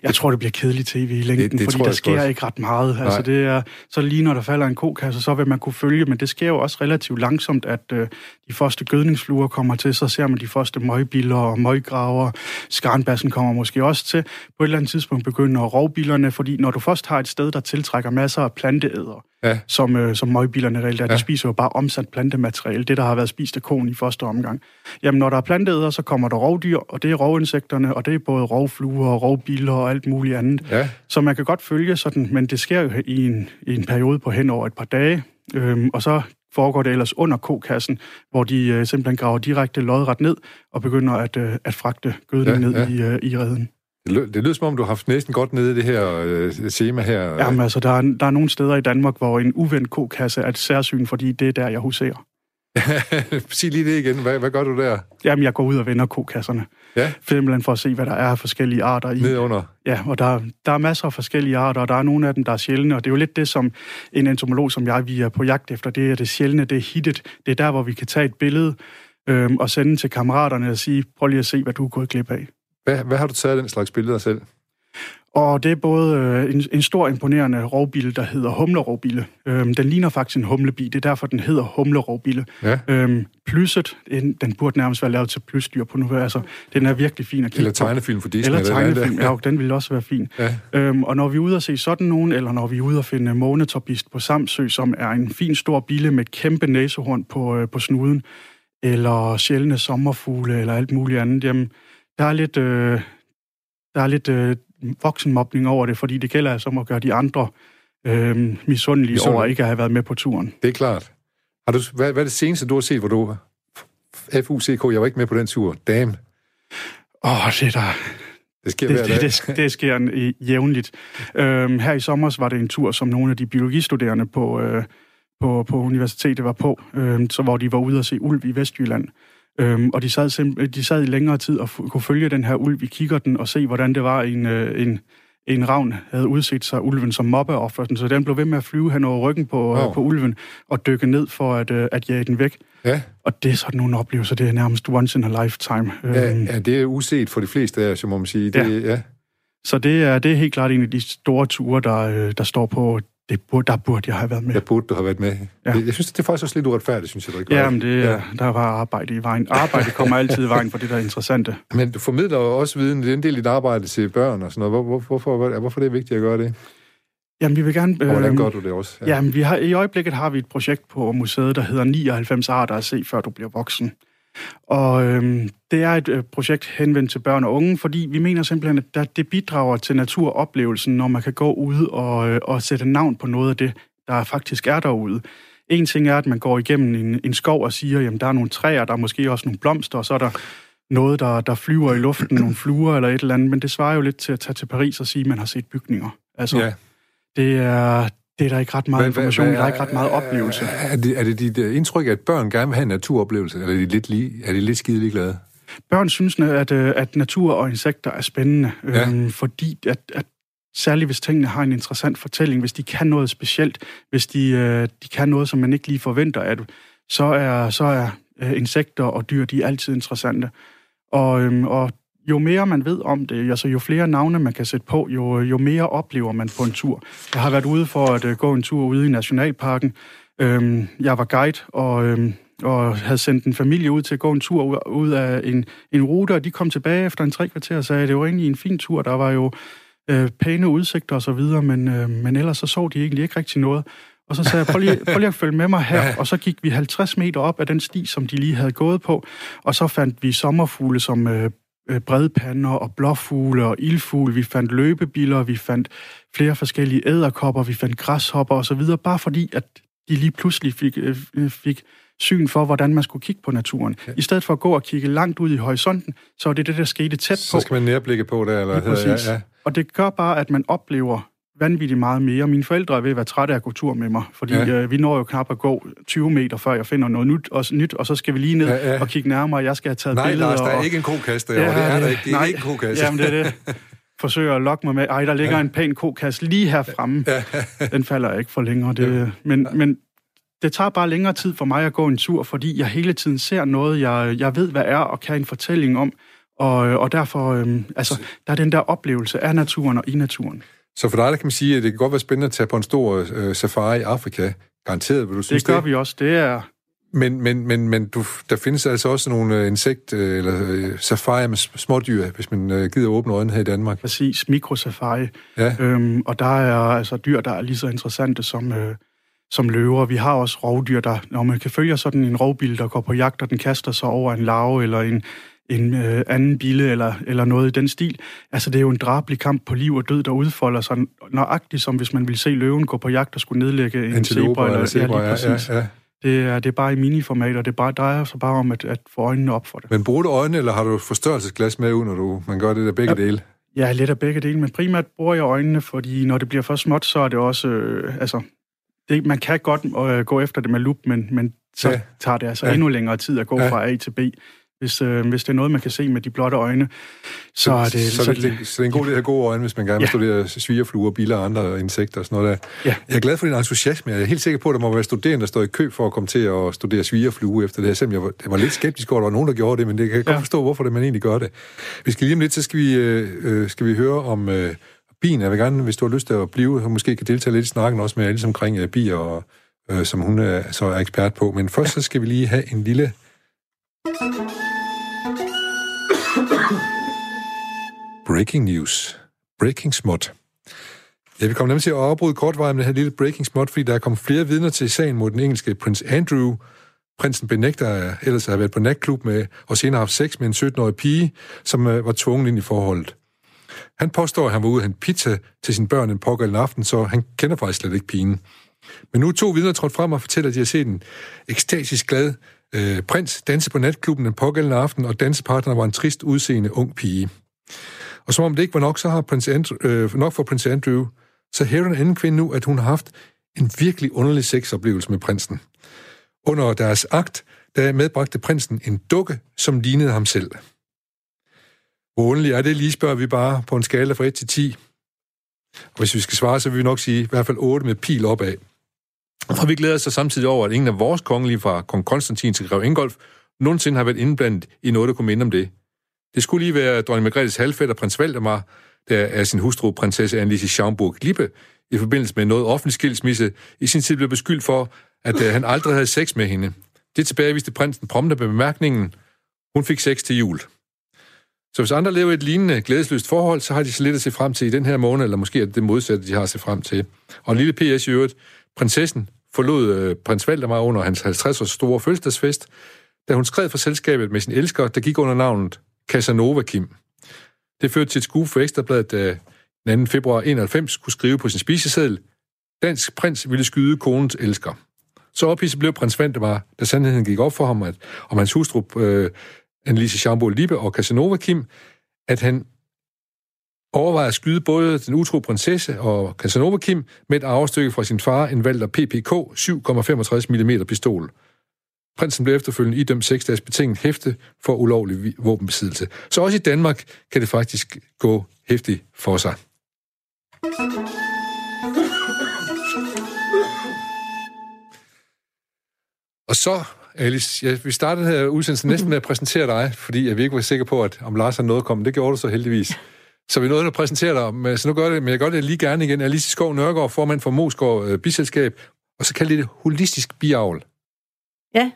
Jeg tror, det bliver kedeligt tv i længden, det, det fordi der sker også. ikke ret meget. Altså, det er, så lige når der falder en kokasse, så vil man kunne følge, men det sker jo også relativt langsomt, at øh, de første gødningsfluer kommer til, så ser man de første møgbiller og møggraver. Skarnbassen kommer måske også til. På et eller andet tidspunkt begynder rovbillerne, fordi når du først har et sted, der tiltrækker masser af planteæder, ja. som, øh, som møgbilerne reelt er. Ja. De spiser jo bare omsat plantemateriale, det der har været spist af konen i første omgang. Jamen, når der er planteæder, så kommer der rovdyr, og det er rovinsekterne, og det er både rovfluer og rovbiler og alt muligt andet. Ja. Så man kan godt følge sådan, men det sker jo i en, i en periode på hen over et par dage, øhm, og så foregår det ellers under kokassen, hvor de øh, simpelthen graver direkte lodret ned og begynder at, øh, at fragte gødning ja, ned ja. i, øh, i redden. Det, lød, det lyder som om, du har haft næsten godt nede i det her øh, tema her. Jamen altså, der er, der er nogle steder i Danmark, hvor en uvendt kokasse er et særsyn, fordi det er der, jeg huserer. <laughs> Sig lige det igen. Hvad, hvad gør du der? Jamen, jeg går ud og vender kokasserne. Ja. Simpelthen for at se, hvad der er af forskellige arter i. Ned under? Ja, og der, der er masser af forskellige arter, og der er nogle af dem, der er sjældne, og det er jo lidt det, som en entomolog som jeg, vi er på jagt efter. Det er det sjældne, det er hittet. Det er der, hvor vi kan tage et billede øhm, og sende til kammeraterne og sige, prøv lige at se, hvad du er gået glip af. Hvad, hvad har du taget af den slags billeder selv? Og det er både øh, en, en stor imponerende rovbille, der hedder humlerovbille. Øhm, den ligner faktisk en humlebi, det er derfor, den hedder humlerovbille. Ja. Øhm, plysset, den, den burde nærmest være lavet til plysdyr på nu. Altså, den er virkelig fin at kigge Eller tegnefilm for Disney? Eller tegnefilm, ja, den ville også være fin. Ja. Øhm, og når vi er ude at se sådan nogen, eller når vi er ude at finde månetorbist på Samsø, som er en fin stor bille med kæmpe næsehorn på, øh, på snuden, eller sjældne sommerfugle, eller alt muligt andet, jamen, der er lidt, øh, der er lidt øh, voksenmobning over det, fordi det gælder altså om at gøre de andre øh, misundelige Misundelige. over ikke at have været med på turen. Det er klart. Har du, hvad, hvad er det seneste, du har set, hvor du... FUCK, jeg var ikke med på den tur. Damn. Åh, det er der, Det sker det, hver dag. det, det, det sker en, jævnligt. Øhm, her i sommer var det en tur, som nogle af de biologistuderende på, øh, på, på universitetet var på, øh, så hvor de var ude at se ulv i Vestjylland. Øhm, og de sad, simp- de sad i længere tid og f- kunne følge den her ulv i kikkerten og se, hvordan det var en, øh, en, en ravn havde udset sig ulven som mobbeoffer. Så den blev ved med at flyve hen over ryggen på, oh. på ulven og dykke ned for at, øh, at jage den væk. Ja, Og det er sådan nogle oplevelser, det er nærmest once in a lifetime. ja, Øhm, ja, det er uset for de fleste af os, må man sige. Det, ja. Så det er, det er helt klart en af de store ture, der, øh, der står på, det burde, der burde jeg have været med. Der burde du have været med. Ja. Jeg synes, det er faktisk også lidt uretfærdigt, synes jeg, du ikke var. Ja, men det, ja. der var arbejde i vejen. Arbejde kommer altid i vejen for det, der er interessante. <laughs> Men du formidler jo også viden, det er en del af dit arbejde til børn og sådan noget. Hvor, hvor, hvorfor, hvor, hvorfor er det vigtigt at gøre det? Jamen, vi vil gerne... Og hvordan gør du det også? Ja. Jamen, vi har, i øjeblikket har vi et projekt på museet, der hedder 99 arter at se, før du bliver voksen. Og øhm, det er et øh, projekt henvendt til børn og unge, fordi vi mener simpelthen, at der, det bidrager til naturoplevelsen, når man kan gå ud og, øh, og sætte navn på noget af det, der faktisk er derude. En ting er, at man går igennem en, en skov og siger, jamen der er nogle træer, der er måske også nogle blomster, og så er der noget, der, der flyver i luften, nogle fluer eller et eller andet, men det svarer jo lidt til at tage til Paris og sige, at man har set bygninger. Altså, Ja. det er, det er der ikke ret meget information, der er ikke ret meget oplevelse. Er det, er det dit øh, indtryk, at børn gerne vil have en naturoplevelse, eller er de lidt, lige, er de lidt skide ligeglade? Børn synes, at, øh, at natur og insekter er spændende, Ja. øhm, fordi at, at særligt hvis tingene har en interessant fortælling, hvis de kan noget specielt, hvis de, øh, de kan noget, som man ikke lige forventer af det, så er, så er øh, insekter og dyr, de er altid interessante. Og, øhm, og jo mere man ved om det, altså jo flere navne man kan sætte på, jo, jo mere oplever man på en tur. Jeg har været ude for at øh, gå en tur ude i Nationalparken. Øhm, jeg var guide, og, øhm, og havde sendt en familie ud til at gå en tur ud- af en, en rute, og de kom tilbage efter en tre kvarter og sagde, at det var egentlig en fin tur. Der var jo øh, pæne udsigter og så videre, men, øh, men ellers så så de egentlig ikke rigtig noget. Og så sagde jeg, prøv lige, prøv lige at følge med mig her. Og så gik vi 50 meter op af den sti, som de lige havde gået på. Og så fandt vi sommerfugle som øh, bredpander og blåfugle og ildfugle. Vi fandt løbebiller, vi fandt flere forskellige æderkopper, vi fandt græshopper og så videre, bare fordi, at de lige pludselig fik, øh, fik syn for, hvordan man skulle kigge på naturen. Ja. I stedet for at gå og kigge langt ud i horisonten, så var det det, der skete tæt på. Så skal man nærblikke på det, eller Lige præcis. Ja, ja. Og det gør bare, at man oplever vanvittigt meget mere. Mine forældre er ved at være trætte af at gå tur med mig, fordi Ja. ja. øh, vi når jo knap at gå 20 meter, før jeg finder noget nyt, og, nyt, og så skal vi lige ned Ja, ja, ja. ja. og kigge nærmere, jeg skal have taget Nej, billeder. Lars, der er og, ikke en kokasse derovre. det er der ikke. Det er nej. ikke en kokasse. Jamen, det er det. Forsøger at lokke mig med, ej, der ligger ja. en pæn kokasse lige her fremme. Ja. Den falder ikke for længere. Det, ja. men, men det tager bare længere tid for mig at gå en tur, fordi jeg hele tiden ser noget, jeg, jeg ved, hvad er, og kan en fortælling om. Og, og derfor, øhm, altså, der er den der oplevelse af naturen og i naturen. Så for dig, der kan man sige, at det kan godt være spændende at tage på en stor øh, safari i Afrika. Garanteret, vil du synes Det gør vi også. Det er, Men, men, men, men du, der findes altså også nogle øh, insekt- øh, eller øh, safari med smådyr, hvis man gider åbne øjnene her i Danmark. præcis mikrosafari. Ja. Øhm, og der er altså dyr, der er lige så interessante som, øh, som løver. Vi har også rovdyr, der, når man kan følge sådan en rovbil, der går på jagt, og den kaster sig over en larve eller en, en øh, anden bille eller, eller noget i den stil. Altså, det er jo en drabelig kamp på liv og død, der udfolder sig nøjagtigt, som hvis man ville se løven gå på jagt og skulle nedlægge en zebra. eller zebra, ja, ja, ja, ja. Det, er, det er bare i miniformat, og det bare, drejer sig bare om at, at få øjnene op for det. Men bruger du øjne, eller har du forstørrelsesglas med ud, når du, man gør det der begge Ja. dele? Ja, lidt af begge dele, men primært bruger jeg øjnene, fordi når det bliver for småt, så er det også, øh, altså, det, man kan godt øh, gå efter det med lup, men, men så ja. tager det altså ja. endnu længere tid at gå ja. fra A til B. Hvis, øh, hvis det er noget, man kan se med de blotte øjne, så, så er det... Så, så, det, det, så det er en god idé at have gode øjne, hvis man gerne vil ja. studere svigerfluer, biler og andre insekter og sådan noget der. Ja. Jeg er glad for din entusiasme. Jeg er helt sikker på, at der må være studerende, der står i kø for at komme til at studere svigerflue efter det her. Selvom jeg var, jeg var lidt skeptisk over, at der var nogen, der gjorde det, men det kan jeg ja. godt forstå, hvorfor det man egentlig gør det. Vi skal lige om lidt, så skal vi, øh, øh skal vi høre om... Øh, bien. Jeg vil gerne, hvis du har lyst til at blive, og måske kan deltage lidt i snakken også med alle omkring uh, bier, og, uh, som hun er, så er ekspert på. Men først så skal vi lige have en lille Breaking news. Breaking smut. Ja, vi kommer nemlig til at afbryde kortvejen med den her lille breaking smut, fordi der er kommet flere vidner til sagen mod den engelske prins Andrew. Prinsen benægter ellers at have været på natklub med, og senere haft sex med en 17-årig pige, som øh, var tvunget ind i forholdet. Han påstår, at han var ude og hente pizza til sine børn en pågældende aften, så han kender faktisk slet ikke pigen. Men nu er to vidner trådt frem og fortæller, at de har set en ekstatisk glad øh, prins danse på natklubben den pågældende aften, og dansepartner var en trist udseende ung pige. Og som om det ikke var nok, så har prins Andrew, øh, nok for prins Andrew, så hævder en anden kvinde nu, at hun har haft en virkelig underlig sexoplevelse med prinsen. Under deres akt, der medbragte prinsen en dukke, som lignede ham selv. Hvor underlig er det lige, spørger vi bare på en skala fra 1 til 10. Og hvis vi skal svare, så vil vi nok sige i hvert fald 8 med pil opad. Og vi glæder os så samtidig over, at ingen af vores kongelige fra kong Konstantin til Grev Ingolf nogensinde har været indblandet i noget, der kunne minde om det. Det skulle lige være dronning Margrethes halvfætter, prins Valdemar, der er sin hustru, prinsesse Annelise Schaumburg-Lippe, i forbindelse med noget offentlig skilsmisse, i sin tid blev beskyldt for, at øh, han aldrig havde sex med hende. Det tilbageviste prinsen prompte med bemærkningen, hun fik sex til jul. Så hvis andre lever et lignende glædesløst forhold, så har de så lidt at se frem til i den her måned, eller måske er det det modsatte, de har at se frem til. Og en lille PS i øvrigt, prinsessen forlod øh, prins Valdemar under hans 50-års store fødselsdagsfest, da hun skred fra selskabet med sin elsker, der gik under navnet Casanova Kim. Det førte til et skue for Ekstrabladet, da den 2. februar 91 kunne skrive på sin spiseseddel, Dansk prins ville skyde konens elsker. Så ophidset blev prins Valdemar, da sandheden gik op for ham, at om hans hustru øh, Annelise Schambo Lippe og Casanova Kim, at han overvejede at skyde både den utro prinsesse og Casanova Kim med et arvestykke fra sin far, en Walter PPK 7,65 mm pistol. Prinsen blev efterfølgende idømt 6 dages betinget hæfte for ulovlig våbenbesiddelse. Så også i Danmark kan det faktisk gå hæftigt for sig. Og så Alice, ja, vi startede her udsendelsen næsten med at præsentere dig, fordi jeg ikke var sikker på, at om Lars har noget kommet. Det gjorde du så heldigvis. Så vi nåede at præsentere dig, men, så nu gør det, men jeg gør det lige gerne igen. Alice Skov Nørgaard, formand for Moskov øh, Biselskab, og så kalder det holistisk biavl. Ja,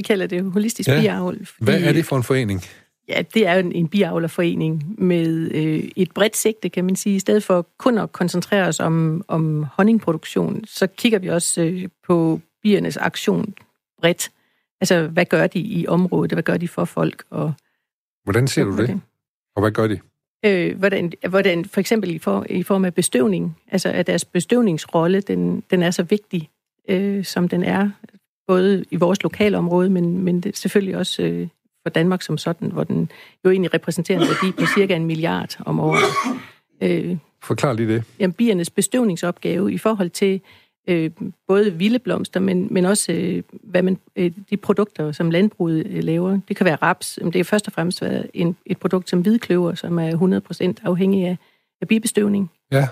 vi kalder det holistisk ja. biavl. Fordi, Hvad er det for en forening? Ja, det er en, en biavlerforening med øh, et bredt sigte, kan man sige. I stedet for kun at koncentrere os om, om honningproduktion, så kigger vi også øh, på biernes aktion bredt. Altså, hvad gør de i området? Hvad gør de for folk? Og, hvordan ser du det? Og hvad gør de? Øh, hvordan, hvordan, for eksempel i, for, i form af bestøvning. Altså, at deres bestøvningsrolle, den, den er så vigtig, øh, som den er. Både i vores lokale område, men, men det, selvfølgelig også øh, for Danmark som sådan, hvor den jo egentlig repræsenterer en værdi på cirka en milliard om året. Øh, Forklar lige det. Jamen, biernes bestøvningsopgave i forhold til øh, både vilde blomster, men, men også øh, hvad man, øh, de produkter, som landbruget øh, laver. Det kan være raps, men det er først og fremmest været en, et produkt som hvidkløver, som er 100% afhængig af, af bibestøvning. Ja.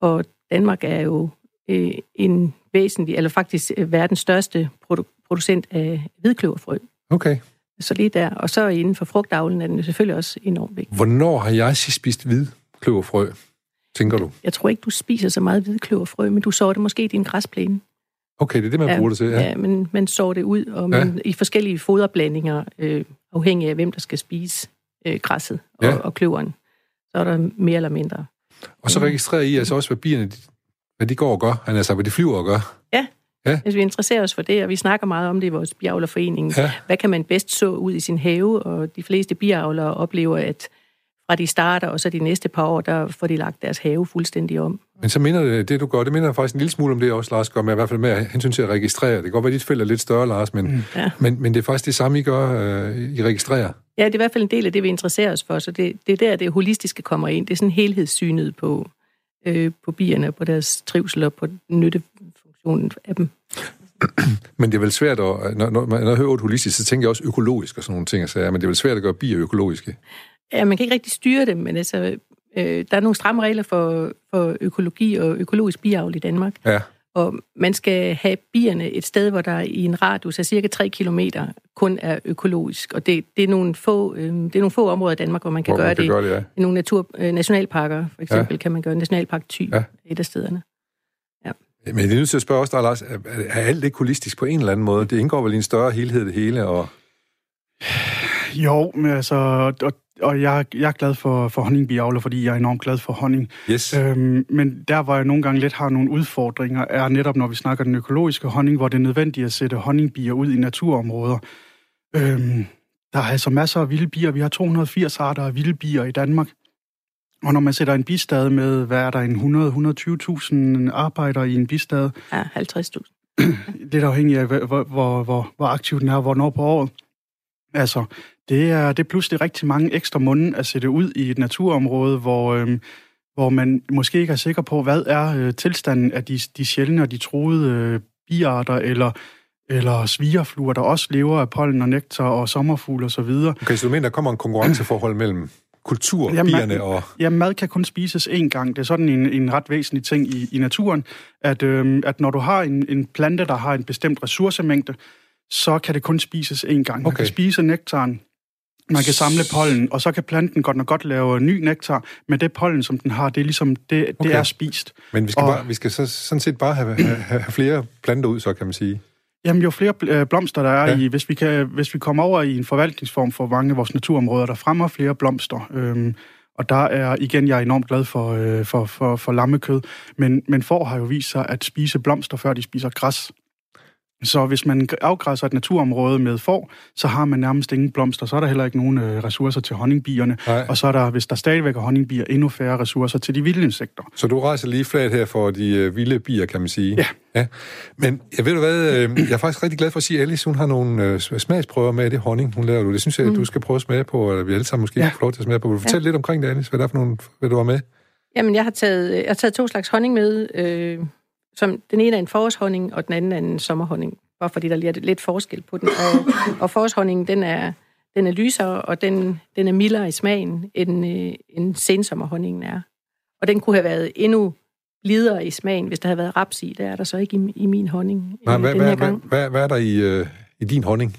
Og Danmark er jo øh, en væsentlig, eller faktisk øh, verdens største produ- producent af hvidkløverfrø. Okay. Så lige der. Og så inden for frugtavlen er den selvfølgelig også enormt vigtig. Hvornår har jeg sidst spist hvidkløverfrø? tænker du? Jeg tror ikke, du spiser så meget hvidkløverfrø, men du sår det måske i din græsplæne. Okay, det er det, man ja, bruger det til, ja. Ja, men man sår det ud, og man, ja. i forskellige foderblandinger, øh, afhængig af, hvem der skal spise øh, græsset og, ja. og kløveren. Så er der mere eller mindre. Og så registrerer I altså også, hvad bierne, hvad de går og gør, altså hvad de flyver og gør. Ja, Ja. Hvis vi interesserer os for det, og vi snakker meget om det i vores biavlerforening. Ja. Hvad kan man bedst så ud i sin have? Og de fleste biavlere oplever, at fra de starter, og så de næste par år, der får de lagt deres have fuldstændig om. Men så minder det, det du gør, det minder faktisk en lille smule om det også, Lars gør, med i hvert fald med hensyn til at registrere. Det kan godt være, at dit felt er lidt større, Lars, men, mm. ja. men, men det er faktisk det samme, I gør, uh, I registrerer. Ja, det er i hvert fald en del af det, vi interesserer os for, så det, det er der, det holistiske kommer ind. Det er sådan helhedssynet på, øh, på bierne, på deres trivsel og på nyttefunktionen af dem. <clears throat> Men det er vel svært at... Når, når, når jeg hører holistisk, så tænker jeg også økologisk og sådan nogle ting, så, ja, men det er vel svært at gøre bier økologiske. Ja, man kan ikke rigtig styre dem, men altså, øh, der er nogle stramme regler for, for økologi og økologisk biavl i Danmark. Ja. Og man skal have bierne et sted, hvor der i en radius af cirka 3 km kun er økologisk. Og det, det, er nogle få, øh, det er nogle få områder i Danmark, hvor man kan, Hvor gøre, man kan det. gøre det, ja. I nogle natur, øh, nationalparker, for eksempel, Ja. ja. kan man gøre Nationalpark Thy Ja. ja. et af stederne. Men jeg er nødt til at spørge også dig, Lars, er, er alt ikke holistisk på en eller anden måde? Det indgår vel i en større helhed det hele, og Jo, men altså, og, og jeg, jeg er glad for, for honningbiavler, fordi jeg er enormt glad for honning. yes, Øhm, men der, hvor jeg nogle gange lidt har nogle udfordringer, er netop, når vi snakker den økologiske honning, hvor det er nødvendigt at sætte honningbier ud i naturområder. Øhm, der er altså masser af vilde bier. Vi har 280 arter af vilde bier i Danmark. Og når man sætter en bistad med, hvad er der, en 100-120.000 arbejdere i en bistad, Ja, 50.000. <clears throat> det er da afhængigt af, hvor, hvor, hvor, hvor, hvor aktiv den er, hvornår på året. Altså, det er, det er pludselig rigtig mange ekstra munde at sætte ud i et naturområde, hvor, øhm, hvor man måske ikke er sikker på, hvad er øh, tilstanden af de, de sjældne og de truede øh, biarter, eller, eller svigerfluer, der også lever af pollen og nektar og sommerfugle osv. okay, så du mener, der kommer en konkurrenceforhold mellem kulturbierne og... Ja, mad kan kun spises én gang. Det er sådan en, en ret væsentlig ting i, i naturen, at, øhm, at når du har en, en plante, der har en bestemt ressourcemængde, så kan det kun spises én gang. Man Okay. kan spise nektaren, man kan samle pollen, og så kan planten godt nok godt lave ny nektar, men det pollen, som den har, det er ligesom, det, det Okay. er spist. Men vi skal, Og- bare, vi skal så, sådan set bare have, have, have flere planter ud, så kan man sige. Jamen, jo flere øh, blomster der er ja. i, hvis vi, kan, hvis vi kommer over i en forvaltningsform for mange af vores naturområder, der fremmer flere blomster, øhm, og der er, igen, jeg er enormt glad for, øh, for, for, for lammekød, men, men får har jo vist sig at spise blomster, før de spiser græs. Så hvis man afgræsser et naturområde med får, så har man nærmest ingen blomster, så er der heller ikke nogen øh, ressourcer til honningbierne, Nej. og så er der, hvis der stadigvæk er honningbier, endnu færre ressourcer til de vilde insekter. Så du rejser lige flat her for de øh, vilde bier, kan man sige. Ja. ja. Men jeg ved du hvad, øh, jeg er faktisk rigtig glad for at sige, at Alice, hun har nogle øh, smagsprøver med det honning, hun laver. Det synes jeg, mm. du skal prøve at smage på, eller vi alle sammen måske ja. Ja. kan få lov til at smage på. Vil du fortælle ja. lidt omkring det, Alice? Hvad er det for nogle, hvad du var med? Jamen, jeg har taget, jeg har taget to slags honning med. Øh, som, den ene er en forårshonning, og den anden er en sommerhonning. Bare fordi der lige er lidt forskel på den. Og, og forårshonningen, den er, den er lysere, og den, den er mildere i smagen, end, øh, end sensommerhonningen er. Og den kunne have været endnu blidere i smagen, hvis der havde været raps i. Det er der så ikke i, i min honning Nej, øh, hvad, den hvad, her hvad, gang. hvad, hvad er der i, øh, i din honning?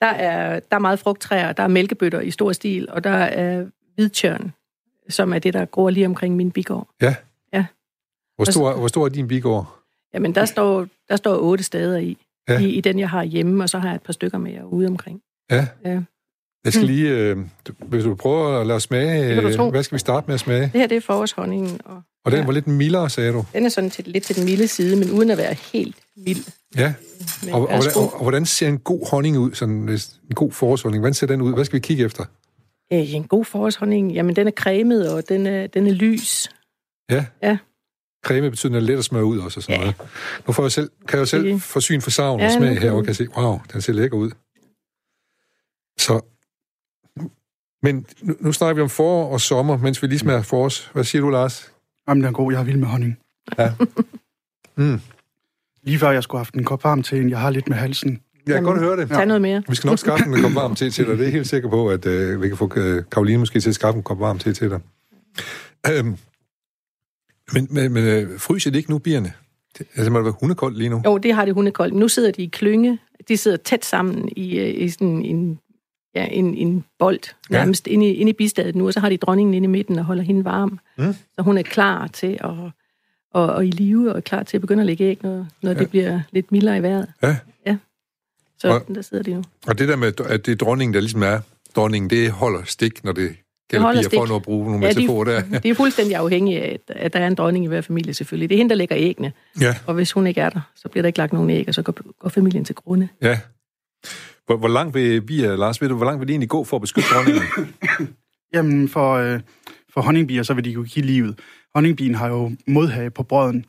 Der er, der er meget frugttræer, der er mælkebøtter i stor stil, og der er hvidtjørn, som er det, der gror lige omkring min bigård. Ja. Hvor stor, hvor stor er din bigård? Jamen, der står, der står otte steder i, Ja. i, i den, jeg har hjemme, og så har jeg et par stykker mere ude omkring. Ja. Ja. Jeg skal Mm. lige, øh, hvis du prøver at lade smage, øh, hvad skal vi starte med at smage? Det her, det er forårshonningen, og Og den Ja. var lidt mildere, sagde du? den er sådan til, lidt til den milde side, men uden at være helt mild. Ja. Men Og, og, hvordan, og, og hvordan ser en god honning ud? Sådan, en god forårshonning, hvordan ser den ud? Hvad skal vi kigge efter? Øh, en god forårshonning, jamen den er cremet, og den er, den er lys. Ja. Ja. Creme betyder, at den er let at smøre ud også og sådan Ja. noget. Nu får jeg selv, kan jeg jo selv få syn for savn Ja, og nu smag her, og kan se, wow, den ser lækker ud. Så, men nu, nu snakker vi om forår og sommer, mens vi lige smager forårs. Hvad siger du, Lars? Jamen, den er god. Jeg er vild med honning. Ja. <laughs> Mm. Lige før jeg skulle have haft en kop varm til en, jeg har lidt med halsen. Jeg kan godt høre det. Tag noget mere. Vi skal nok skaffe en kop varm te til dig. Det er helt sikker på, at øh, vi kan få øh, Karoline måske til at skaffe en kop varm te til dig. Øhm, men men, men øh, fryser det ikke nu, bierne? Det, altså, må det være hundekoldt lige nu? Jo, det har det hundekoldt. Nu sidder de i klynge. De sidder tæt sammen i, øh, i sådan en, ja, en, en bold, Ja. nærmest inde, i, inde i bistedet nu, og så har de dronningen inde i midten og holder hende varm. Mm. Så hun er klar til at og, og i live, og klar til at begynde at lægge æg, når, når ja. det bliver lidt mildere i vejret. Ja. Så Og- der sidder de jo. Og det der med, at det er dronningen, der ligesom er dronningen, det holder stik, når det holder bier, for at bruge nogle Ja, de- metaforer der. <laughs> Det er fuldstændig afhængigt af, at, der er en dronning i hver familie selvfølgelig. Det er hende, der lægger æggene, Ja, og hvis hun ikke er der, så bliver der ikke lagt nogen æg, og så går, går familien til grunde. ja. Hvor, hvor langt vil bier, Lars, ved du, hvor langt vil de egentlig gå for at beskytte dronningen? <coughs> Jamen, for, øh, for honningbier, så vil de jo give livet. Honningbien har jo modhage på brøden.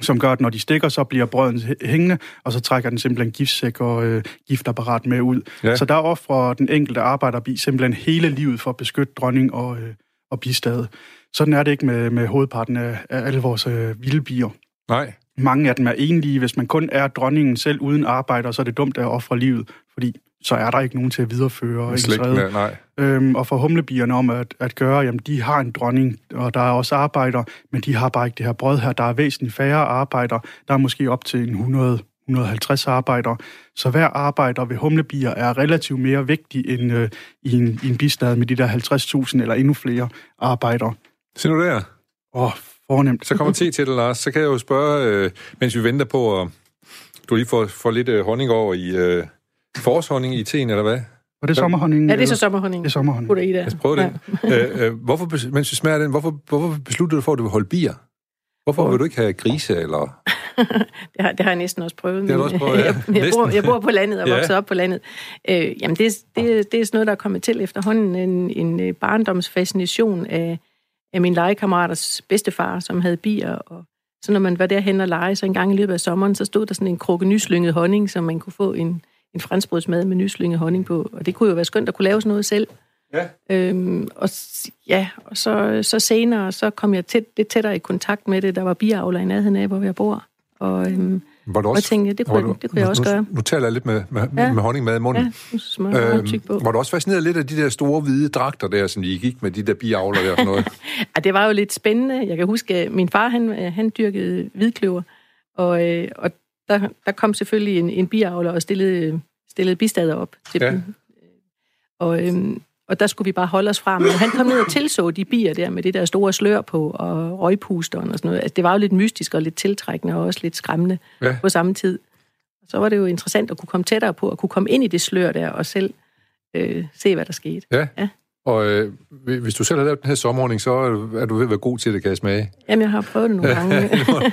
Som gør, at når de stikker, så bliver brøden hængende, og så trækker den simpelthen giftsæk og øh, giftapparat med ud. Ja. Så der offrer den enkelte arbejderbi simpelthen hele livet for at beskytte dronning og, øh, og bistade. Sådan er det ikke med, med hovedparten af, af alle vores øh, vilde bier. Nej. Mange af dem er enlige. Hvis man kun er dronningen selv uden arbejder, så er det dumt at ofre livet, fordi så er der ikke nogen til at videreføre. Slægtene, nej. Øhm, og for humlebierne om at, at gøre, jamen de har en dronning, og der er også arbejder, men de har bare ikke det her brød her. Der er væsentligt færre arbejder. Der er måske op til en 100 150 arbejder. Så hver arbejder ved humlebier er relativt mere vigtig end øh, i, en, i en bistad med de der 50.000 eller endnu flere arbejder. Se nu der. Åh, oh, fornemt. Så kommer til til det, Lars. Så kan jeg jo spørge, øh, mens vi venter på, at du lige får, får lidt øh, honning over i øh, forårshonning i teen, eller hvad? Og det er sommerhonning? Ja, det er så sommerhonning. Det er sommerhonning. Putter i det. Lad os prøve den. Ja. øh, øh, hvorfor, mens vi smager den, hvorfor, hvorfor besluttede du for, at du vil holde bier? Hvorfor vil du ikke have grise, eller... <laughs> det, har, det har jeg næsten også prøvet. Det har også prøvet, <laughs> ja. jeg, jeg, bor, jeg bor på landet og ja. vokset op på landet. Øh, jamen, det, det, det er sådan noget, der er kommet til efterhånden. En, en øh, barndomsfascination af, af min legekammeraters bedstefar, som havde bier. Og så når man var derhen og lege, så en gang i løbet af sommeren, så stod der sådan en krukke nyslynget honning, som man kunne få en, en franskbrødsmad med nyslynget honning på. Og det kunne jo være skønt at kunne lave sådan noget selv. Ja. Øhm, og ja, og så, så senere, så kom jeg tæt, lidt tættere i kontakt med det. Der var biavler i nærheden af, hvor jeg bor. Og, øhm, var du også, og jeg tænkte, det kunne, du, det kunne jeg også nu, gøre. Nu taler jeg lidt med, med, ja. med honning med i munden. Ja, nu øhm, på. Var du også fascineret lidt af de der store hvide dragter der, som de gik med, de der biavler der og noget? <laughs> ja, det var jo lidt spændende. Jeg kan huske, at min far, han, han dyrkede hvidkløver, og, øh, og der, der kom selvfølgelig en, en biavler og stillede, stillede bistader op til ja. dem. Og, øhm, og der skulle vi bare holde os fra. Men han kom ned og tilså de bier der med det der store slør på og røgpusteren og sådan noget. Altså, det var jo lidt mystisk og lidt tiltrækkende og også lidt skræmmende ja. på samme tid. Så var det jo interessant at kunne komme tættere på og kunne komme ind i det slør der og selv øh, se, hvad der skete. Ja. ja. Og øh, hvis du selv har lavet den her sommerordning, så er du ved at være god til det, kan jeg smage. Jamen, jeg har prøvet det nogle gange.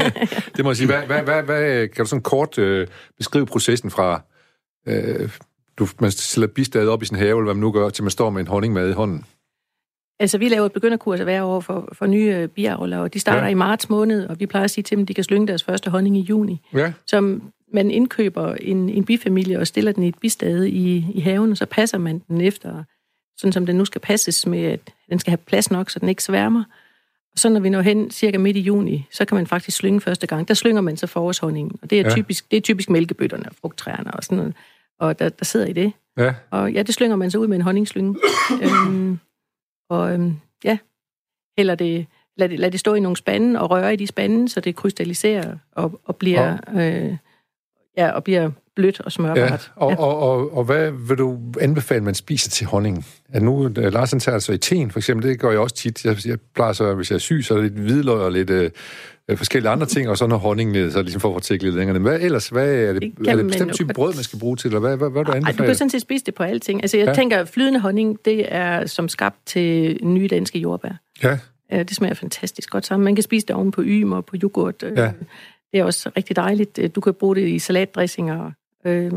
<laughs> det må jeg sige. Hvad, hvad, hvad, hvad, kan du sådan kort øh, beskrive processen fra, øh, du, man stiller bistadet op i sin have, eller hvad man nu gør, til man står med en honningmad i hånden? Altså, vi laver et begynderkurs hver år for, for nye øh, biavler, og de starter ja. i marts måned, og vi plejer at sige til dem, at de kan slynge deres første honning i juni. Ja. Så man indkøber en, en bifamilie og stiller den i et bistade i, i haven, og så passer man den efter, sådan som den nu skal passes med, at den skal have plads nok, så den ikke sværmer. Og så når vi når hen cirka midt i juni, så kan man faktisk slynge første gang. Der slynger man så forårshonningen, og det er, ja. typisk, det er typisk mælkebøtterne og frugttræerne og sådan noget og der, der sidder i det. Ja. Og ja, det slynger man så ud med en honningslynge. øhm, og øhm, ja, eller det, lad, det, lad det stå i nogle spande og røre i de spande, så det krystalliserer og, og bliver... Øh, ja, og bliver blødt og smørbart. Ja, og, ja. Og, og, og hvad vil du anbefale, man spiser til honning? Er nu, Lars han tager altså i teen, for eksempel, det gør jeg også tit. Jeg, jeg plejer så, hvis jeg er syg, så er det lidt hvidløg og lidt øh, forskellige andre ting, og så noget honning med, så ligesom for at få lidt længere. Men hvad ellers? Hvad er det, det er det bestemt type brød, man skal bruge til, eller hvad, hvad, hvad, hvad du anbefaler? Du kan sådan set spise det på alting. Altså, jeg ja. tænker, flydende honning, det er som skabt til nye danske jordbær. Ja. Det smager fantastisk godt sammen. Man kan spise det oven på ym og på yoghurt. Ja. Det er også rigtig dejligt. Du kan bruge det i salatdressinger. Øh,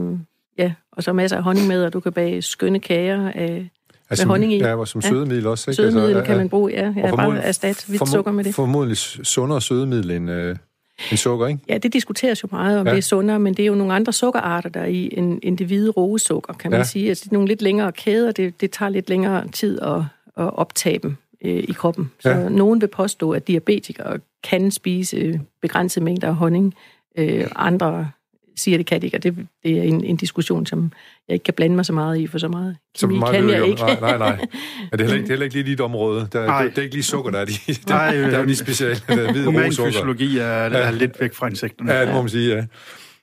ja, og så masser af honning med, og du kan bage skønne kager af, altså, med honning i. Ja, og som sødemiddel ja. også. Ikke? Sødemiddel altså, kan man bruge, ja. Jeg bare erstatte hvidt sukker med det. Formodentlig sundere sødemiddel end, øh, end sukker, ikke? Ja, det diskuteres jo meget, om ja. det er sundere, men det er jo nogle andre sukkerarter, der er i end, end det hvide roesukker, kan man ja. sige. Altså, det er nogle lidt længere kæder, det, det tager lidt længere tid at, at optage dem øh, i kroppen. Så ja. nogen vil påstå, at diabetikere kan spise begrænsede mængder af honning. Øh, andre siger, det kan de ikke, og det, det er en, en diskussion, som jeg ikke kan blande mig så meget i, for så meget kemi så meget kan jeg ikke. Nej, nej, nej. Men det er heller ikke, det er heller ikke lige dit område. Der, det, det, er ikke lige sukker, der er de, <laughs> der, nej, der er de specielle der hvide Human fysiologi er, er lidt væk fra insekterne. Ja, det må man sige, ja.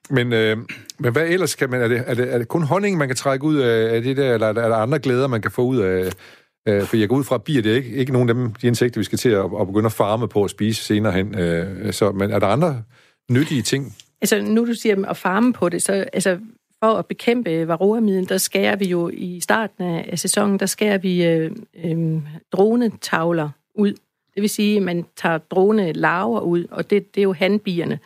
Men, øh, men hvad ellers kan man... Er det, er, det, er det kun honning, man kan trække ud af, af det der, eller er der, er der andre glæder, man kan få ud af... Øh, for jeg går ud fra, at bier, det er ikke, ikke nogen af dem, de insekter, vi skal til at, at begynde at farme på at spise senere hen. Øh, så, men er der andre nyttige ting, Altså, nu du siger at farme på det, så altså, for at bekæmpe varroamiden, der skærer vi jo i starten af sæsonen, der skærer vi øh, øh, dronetavler ud. Det vil sige, at man tager drone larver ud, og det, det er jo handbierne,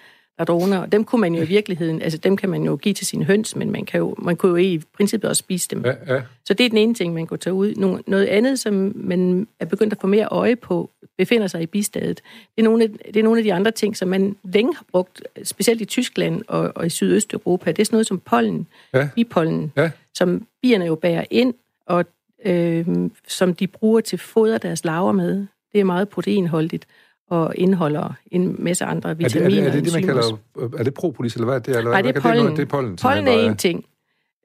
der droner. Og dem kunne man jo i virkeligheden, altså dem kan man jo give til sine høns, men man, kan jo, man kunne jo i princippet også spise dem. Ja, ja. Så det er den ene ting, man kunne tage ud. Noget andet, som man er begyndt at få mere øje på, befinder sig i bistadet. Det er, nogle af, det er nogle af de andre ting, som man længe har brugt, specielt i Tyskland og, og i Sydøsteuropa. Det er sådan noget som pollen, ja. bipollen, ja. som bierne jo bærer ind, og øh, som de bruger til foder deres laver med. Det er meget proteinholdigt og indeholder en masse andre vitaminer. Er det er det, det, man kalder, er det propolis, eller hvad er det? Eller Nej, det er pollen. Det, det er pollen, pollen er en ting.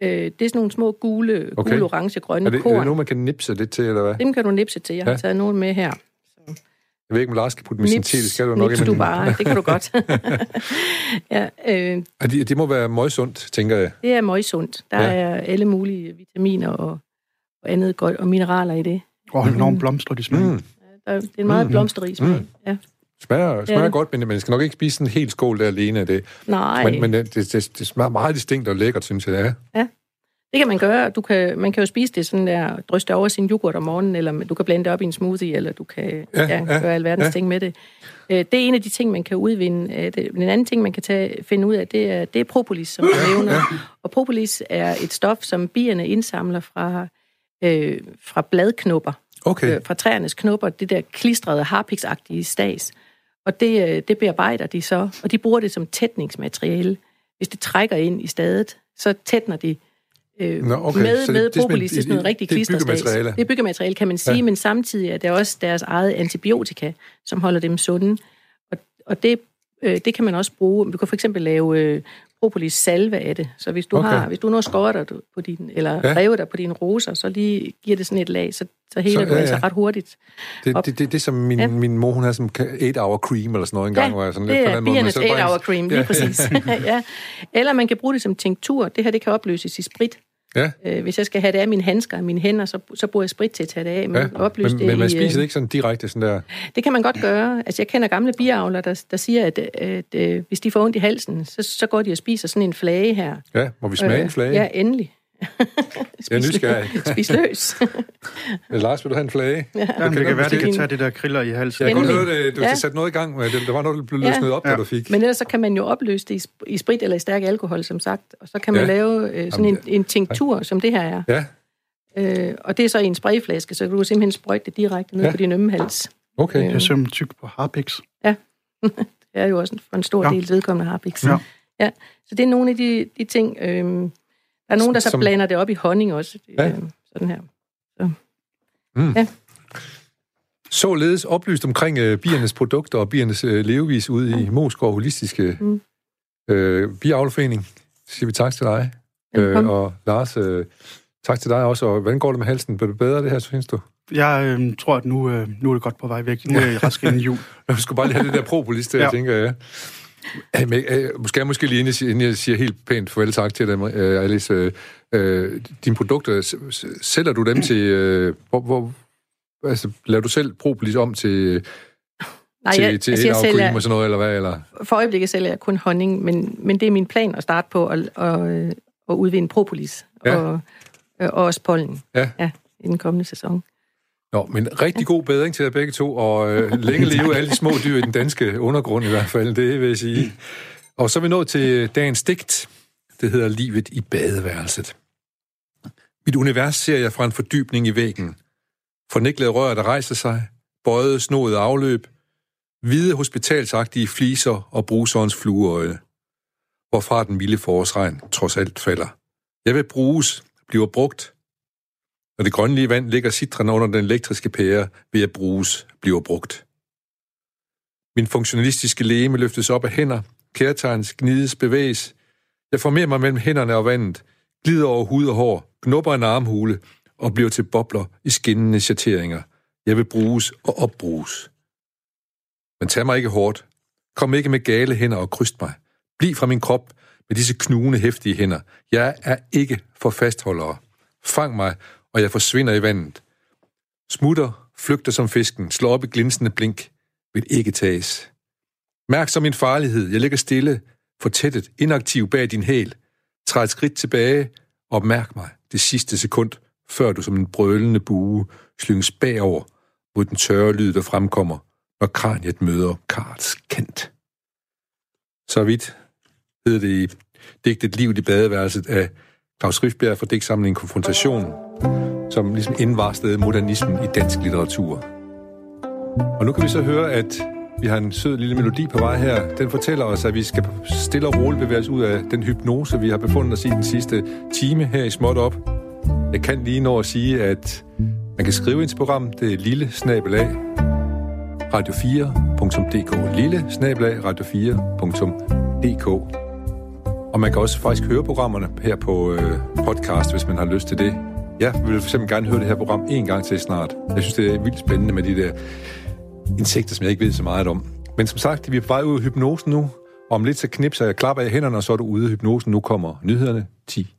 Øh, det er sådan nogle små gule, okay. gule orange, grønne er det, korn. Er det nogen, man kan nipse lidt til, eller hvad? Dem kan du nipse til. Jeg har ja. taget nogen med her. Så. Jeg ved ikke, om Lars skal putte med sin te. Det skal du nok ikke. du bare. Det kan du godt. <laughs> <laughs> ja, øh, det, det må være møgsundt, tænker jeg. Det er møgsundt. Der ja. er alle mulige vitaminer og, og andet godt, og mineraler i det. Og oh, enormt blomster, de smager. Mm. Der, det er en meget mm. blomsterrig smag. Mm. Ja. Smager, smager ja. godt, men man skal nok ikke spise en hel skål der alene af det. Nej. Men, men det, det, det smager meget distinkt og lækkert, synes jeg, det er. Ja. Det kan man gøre. Du kan, man kan jo spise det sådan der, dryste over sin yoghurt om morgenen, eller du kan blande det op i en smoothie, eller du kan ja, ja, ja, gøre alverdens ja. ting med det. Øh, det er en af de ting, man kan udvinde. Den anden ting, man kan tage, finde ud af, det er, det er propolis, som du nævner. Ja. Og propolis er et stof, som bierne indsamler fra, øh, fra bladknopper. Okay. Øh, fra træernes knopper, det der klistrede, harpiksagtige stas. Og det, øh, det bearbejder de så, og de bruger det som tætningsmateriale. Hvis det trækker ind i stedet, så tætner de øh, Nå, okay. med, med propolis. Det er sådan noget rigtig klisterstats. Det er byggemateriale, kan man sige, ja. men samtidig er det også deres eget antibiotika, som holder dem sunde. Og, og det, øh, det kan man også bruge. Du kan for eksempel lave øh, propolis salve af det. Så hvis du okay. har, hvis du nu skåret dig på din, eller ja. revet dig på dine roser, så lige giver det sådan et lag, så, så heler så, du ja, altså ret hurtigt. Det, det, det, det, som min, ja. min mor, hun har som 8-hour cream, eller sådan noget engang. Ja, hvor jeg sådan det er biernes 8-hour cream, lige ja. præcis. <laughs> ja. Eller man kan bruge det som tinktur. Det her, det kan opløses i sprit. Ja. Øh, hvis jeg skal have det af mine handsker og mine hænder, så, så bruger jeg sprit til at tage det af. Men, ja. men, det men man i, spiser det ikke sådan direkte sådan der? Det kan man godt gøre. Altså, jeg kender gamle biavler, der, der siger, at, at, at, at hvis de får ondt i halsen, så, så går de og spiser sådan en flage her. Ja, må vi smage øh, en flage? Ja, endelig. <laughs> Spis jeg er nysgerrig. Spis løs. <laughs> Lars, vil du have en flage? Ja. Jamen, det kan være, det kan tage det der kriller i halsen. Jeg kan godt høre, det, du ja. sat noget i gang med det. Der var noget, der blev løsnet ja. op, ja. der du fik. Men ellers så kan man jo opløse det i sprit eller i stærk alkohol, som sagt. Og så kan man ja. lave øh, sådan en, en tinktur, som det her er. Ja. Øh, og det er så i en sprayflaske, så du kan simpelthen sprøjte det direkte ned ja. på din ømme hals. Okay. Øh. Det er simpelthen tyk på Harpix. Ja. <laughs> det er jo også for en stor ja. del vedkommende Harpix. Ja. ja. Så det er nogle af de, de ting... Øh, der er nogen, der så som... blander det op i honning også. Ja. Øh, sådan her. Så. Mm. Ja. Således oplyst omkring øh, biernes produkter og biernes øh, levevis ude i Moskov Holistiske mm. øh, Biavleforening. Så siger vi tak til dig. Øh, og Lars, øh, tak til dig også. Og hvordan går det med halsen? Bliver det bedre, det her, synes du? Jeg øh, tror, at nu, øh, nu er det godt på vej væk. Nu er jeg <laughs> rask inden jul. jeg skulle bare lige have det der propolis der, <laughs> ja. tænker jeg. Øh, måske jeg måske lige inden jeg, siger helt pænt farvel tak til dem, øh, Alice. Øh, øh, dine produkter, sælger du dem til... Øh, hvor, hvor, altså, laver du selv propolis om til... Nej, til, jeg, til altså, jeg sælger, og sådan noget, eller hvad? Eller? For øjeblikket sælger jeg kun honning, men, men det er min plan at starte på at, at, at udvinde propolis ja. og, og også pollen ja. Ja, i den kommende sæson. Nå, men rigtig god bedring til jer begge to, og øh, <laughs> længe leve alle de små dyr i den danske undergrund i hvert fald, det vil jeg sige. Og så er vi nået til dagens digt. Det hedder Livet i badeværelset. Mit univers ser jeg fra en fordybning i væggen. Forniklede rør, der rejser sig, bøjet, snoet afløb, hvide hospitalsagtige fliser og bruserens flueøjne, hvorfra den milde forårsregn trods alt falder. Jeg vil bruges, bliver brugt, når det grønlige vand ligger citrende under den elektriske pære, vil jeg bruges, bliver brugt. Min funktionalistiske læme løftes op af hænder, kærtegns gnides bevæges. Jeg formerer mig mellem hænderne og vandet, glider over hud og hår, knupper en armhule og bliver til bobler i skinnende chateringer. Jeg vil bruges og opbruges. Men tag mig ikke hårdt. Kom ikke med gale hænder og kryst mig. Bliv fra min krop med disse knugende hæftige hænder. Jeg er ikke for fastholdere. Fang mig og jeg forsvinder i vandet. Smutter, flygter som fisken, slår op i glinsende blink, vil ikke tages. Mærk som min farlighed, jeg ligger stille, fortættet, inaktiv bag din hæl. Træd et skridt tilbage, og mærk mig det sidste sekund, før du som en brølende bue slynges bagover mod den tørre lyd, der fremkommer, når kraniet møder Karls kant. Så vidt hedder det i digtet Liv i badeværelset af Claus Riffbjerg for digtsamlingen Konfrontation, som ligesom indvarslede modernismen i dansk litteratur. Og nu kan vi så høre, at vi har en sød lille melodi på vej her. Den fortæller os, at vi skal stille og roligt bevæge os ud af den hypnose, vi har befundet os i den sidste time her i Småt Op. Jeg kan lige nå at sige, at man kan skrive ind til program. Det er lille snabelag radio4.dk. Lille snabelag radio4.dk. Og man kan også faktisk høre programmerne her på øh, podcast, hvis man har lyst til det. Jeg vil for eksempel gerne høre det her program en gang til snart. Jeg synes, det er vildt spændende med de der insekter, som jeg ikke ved så meget om. Men som sagt, vi er på vej ud af hypnosen nu. Om lidt så knipser jeg, klapper jeg hænderne, og så er du ude af hypnosen. Nu kommer nyhederne 10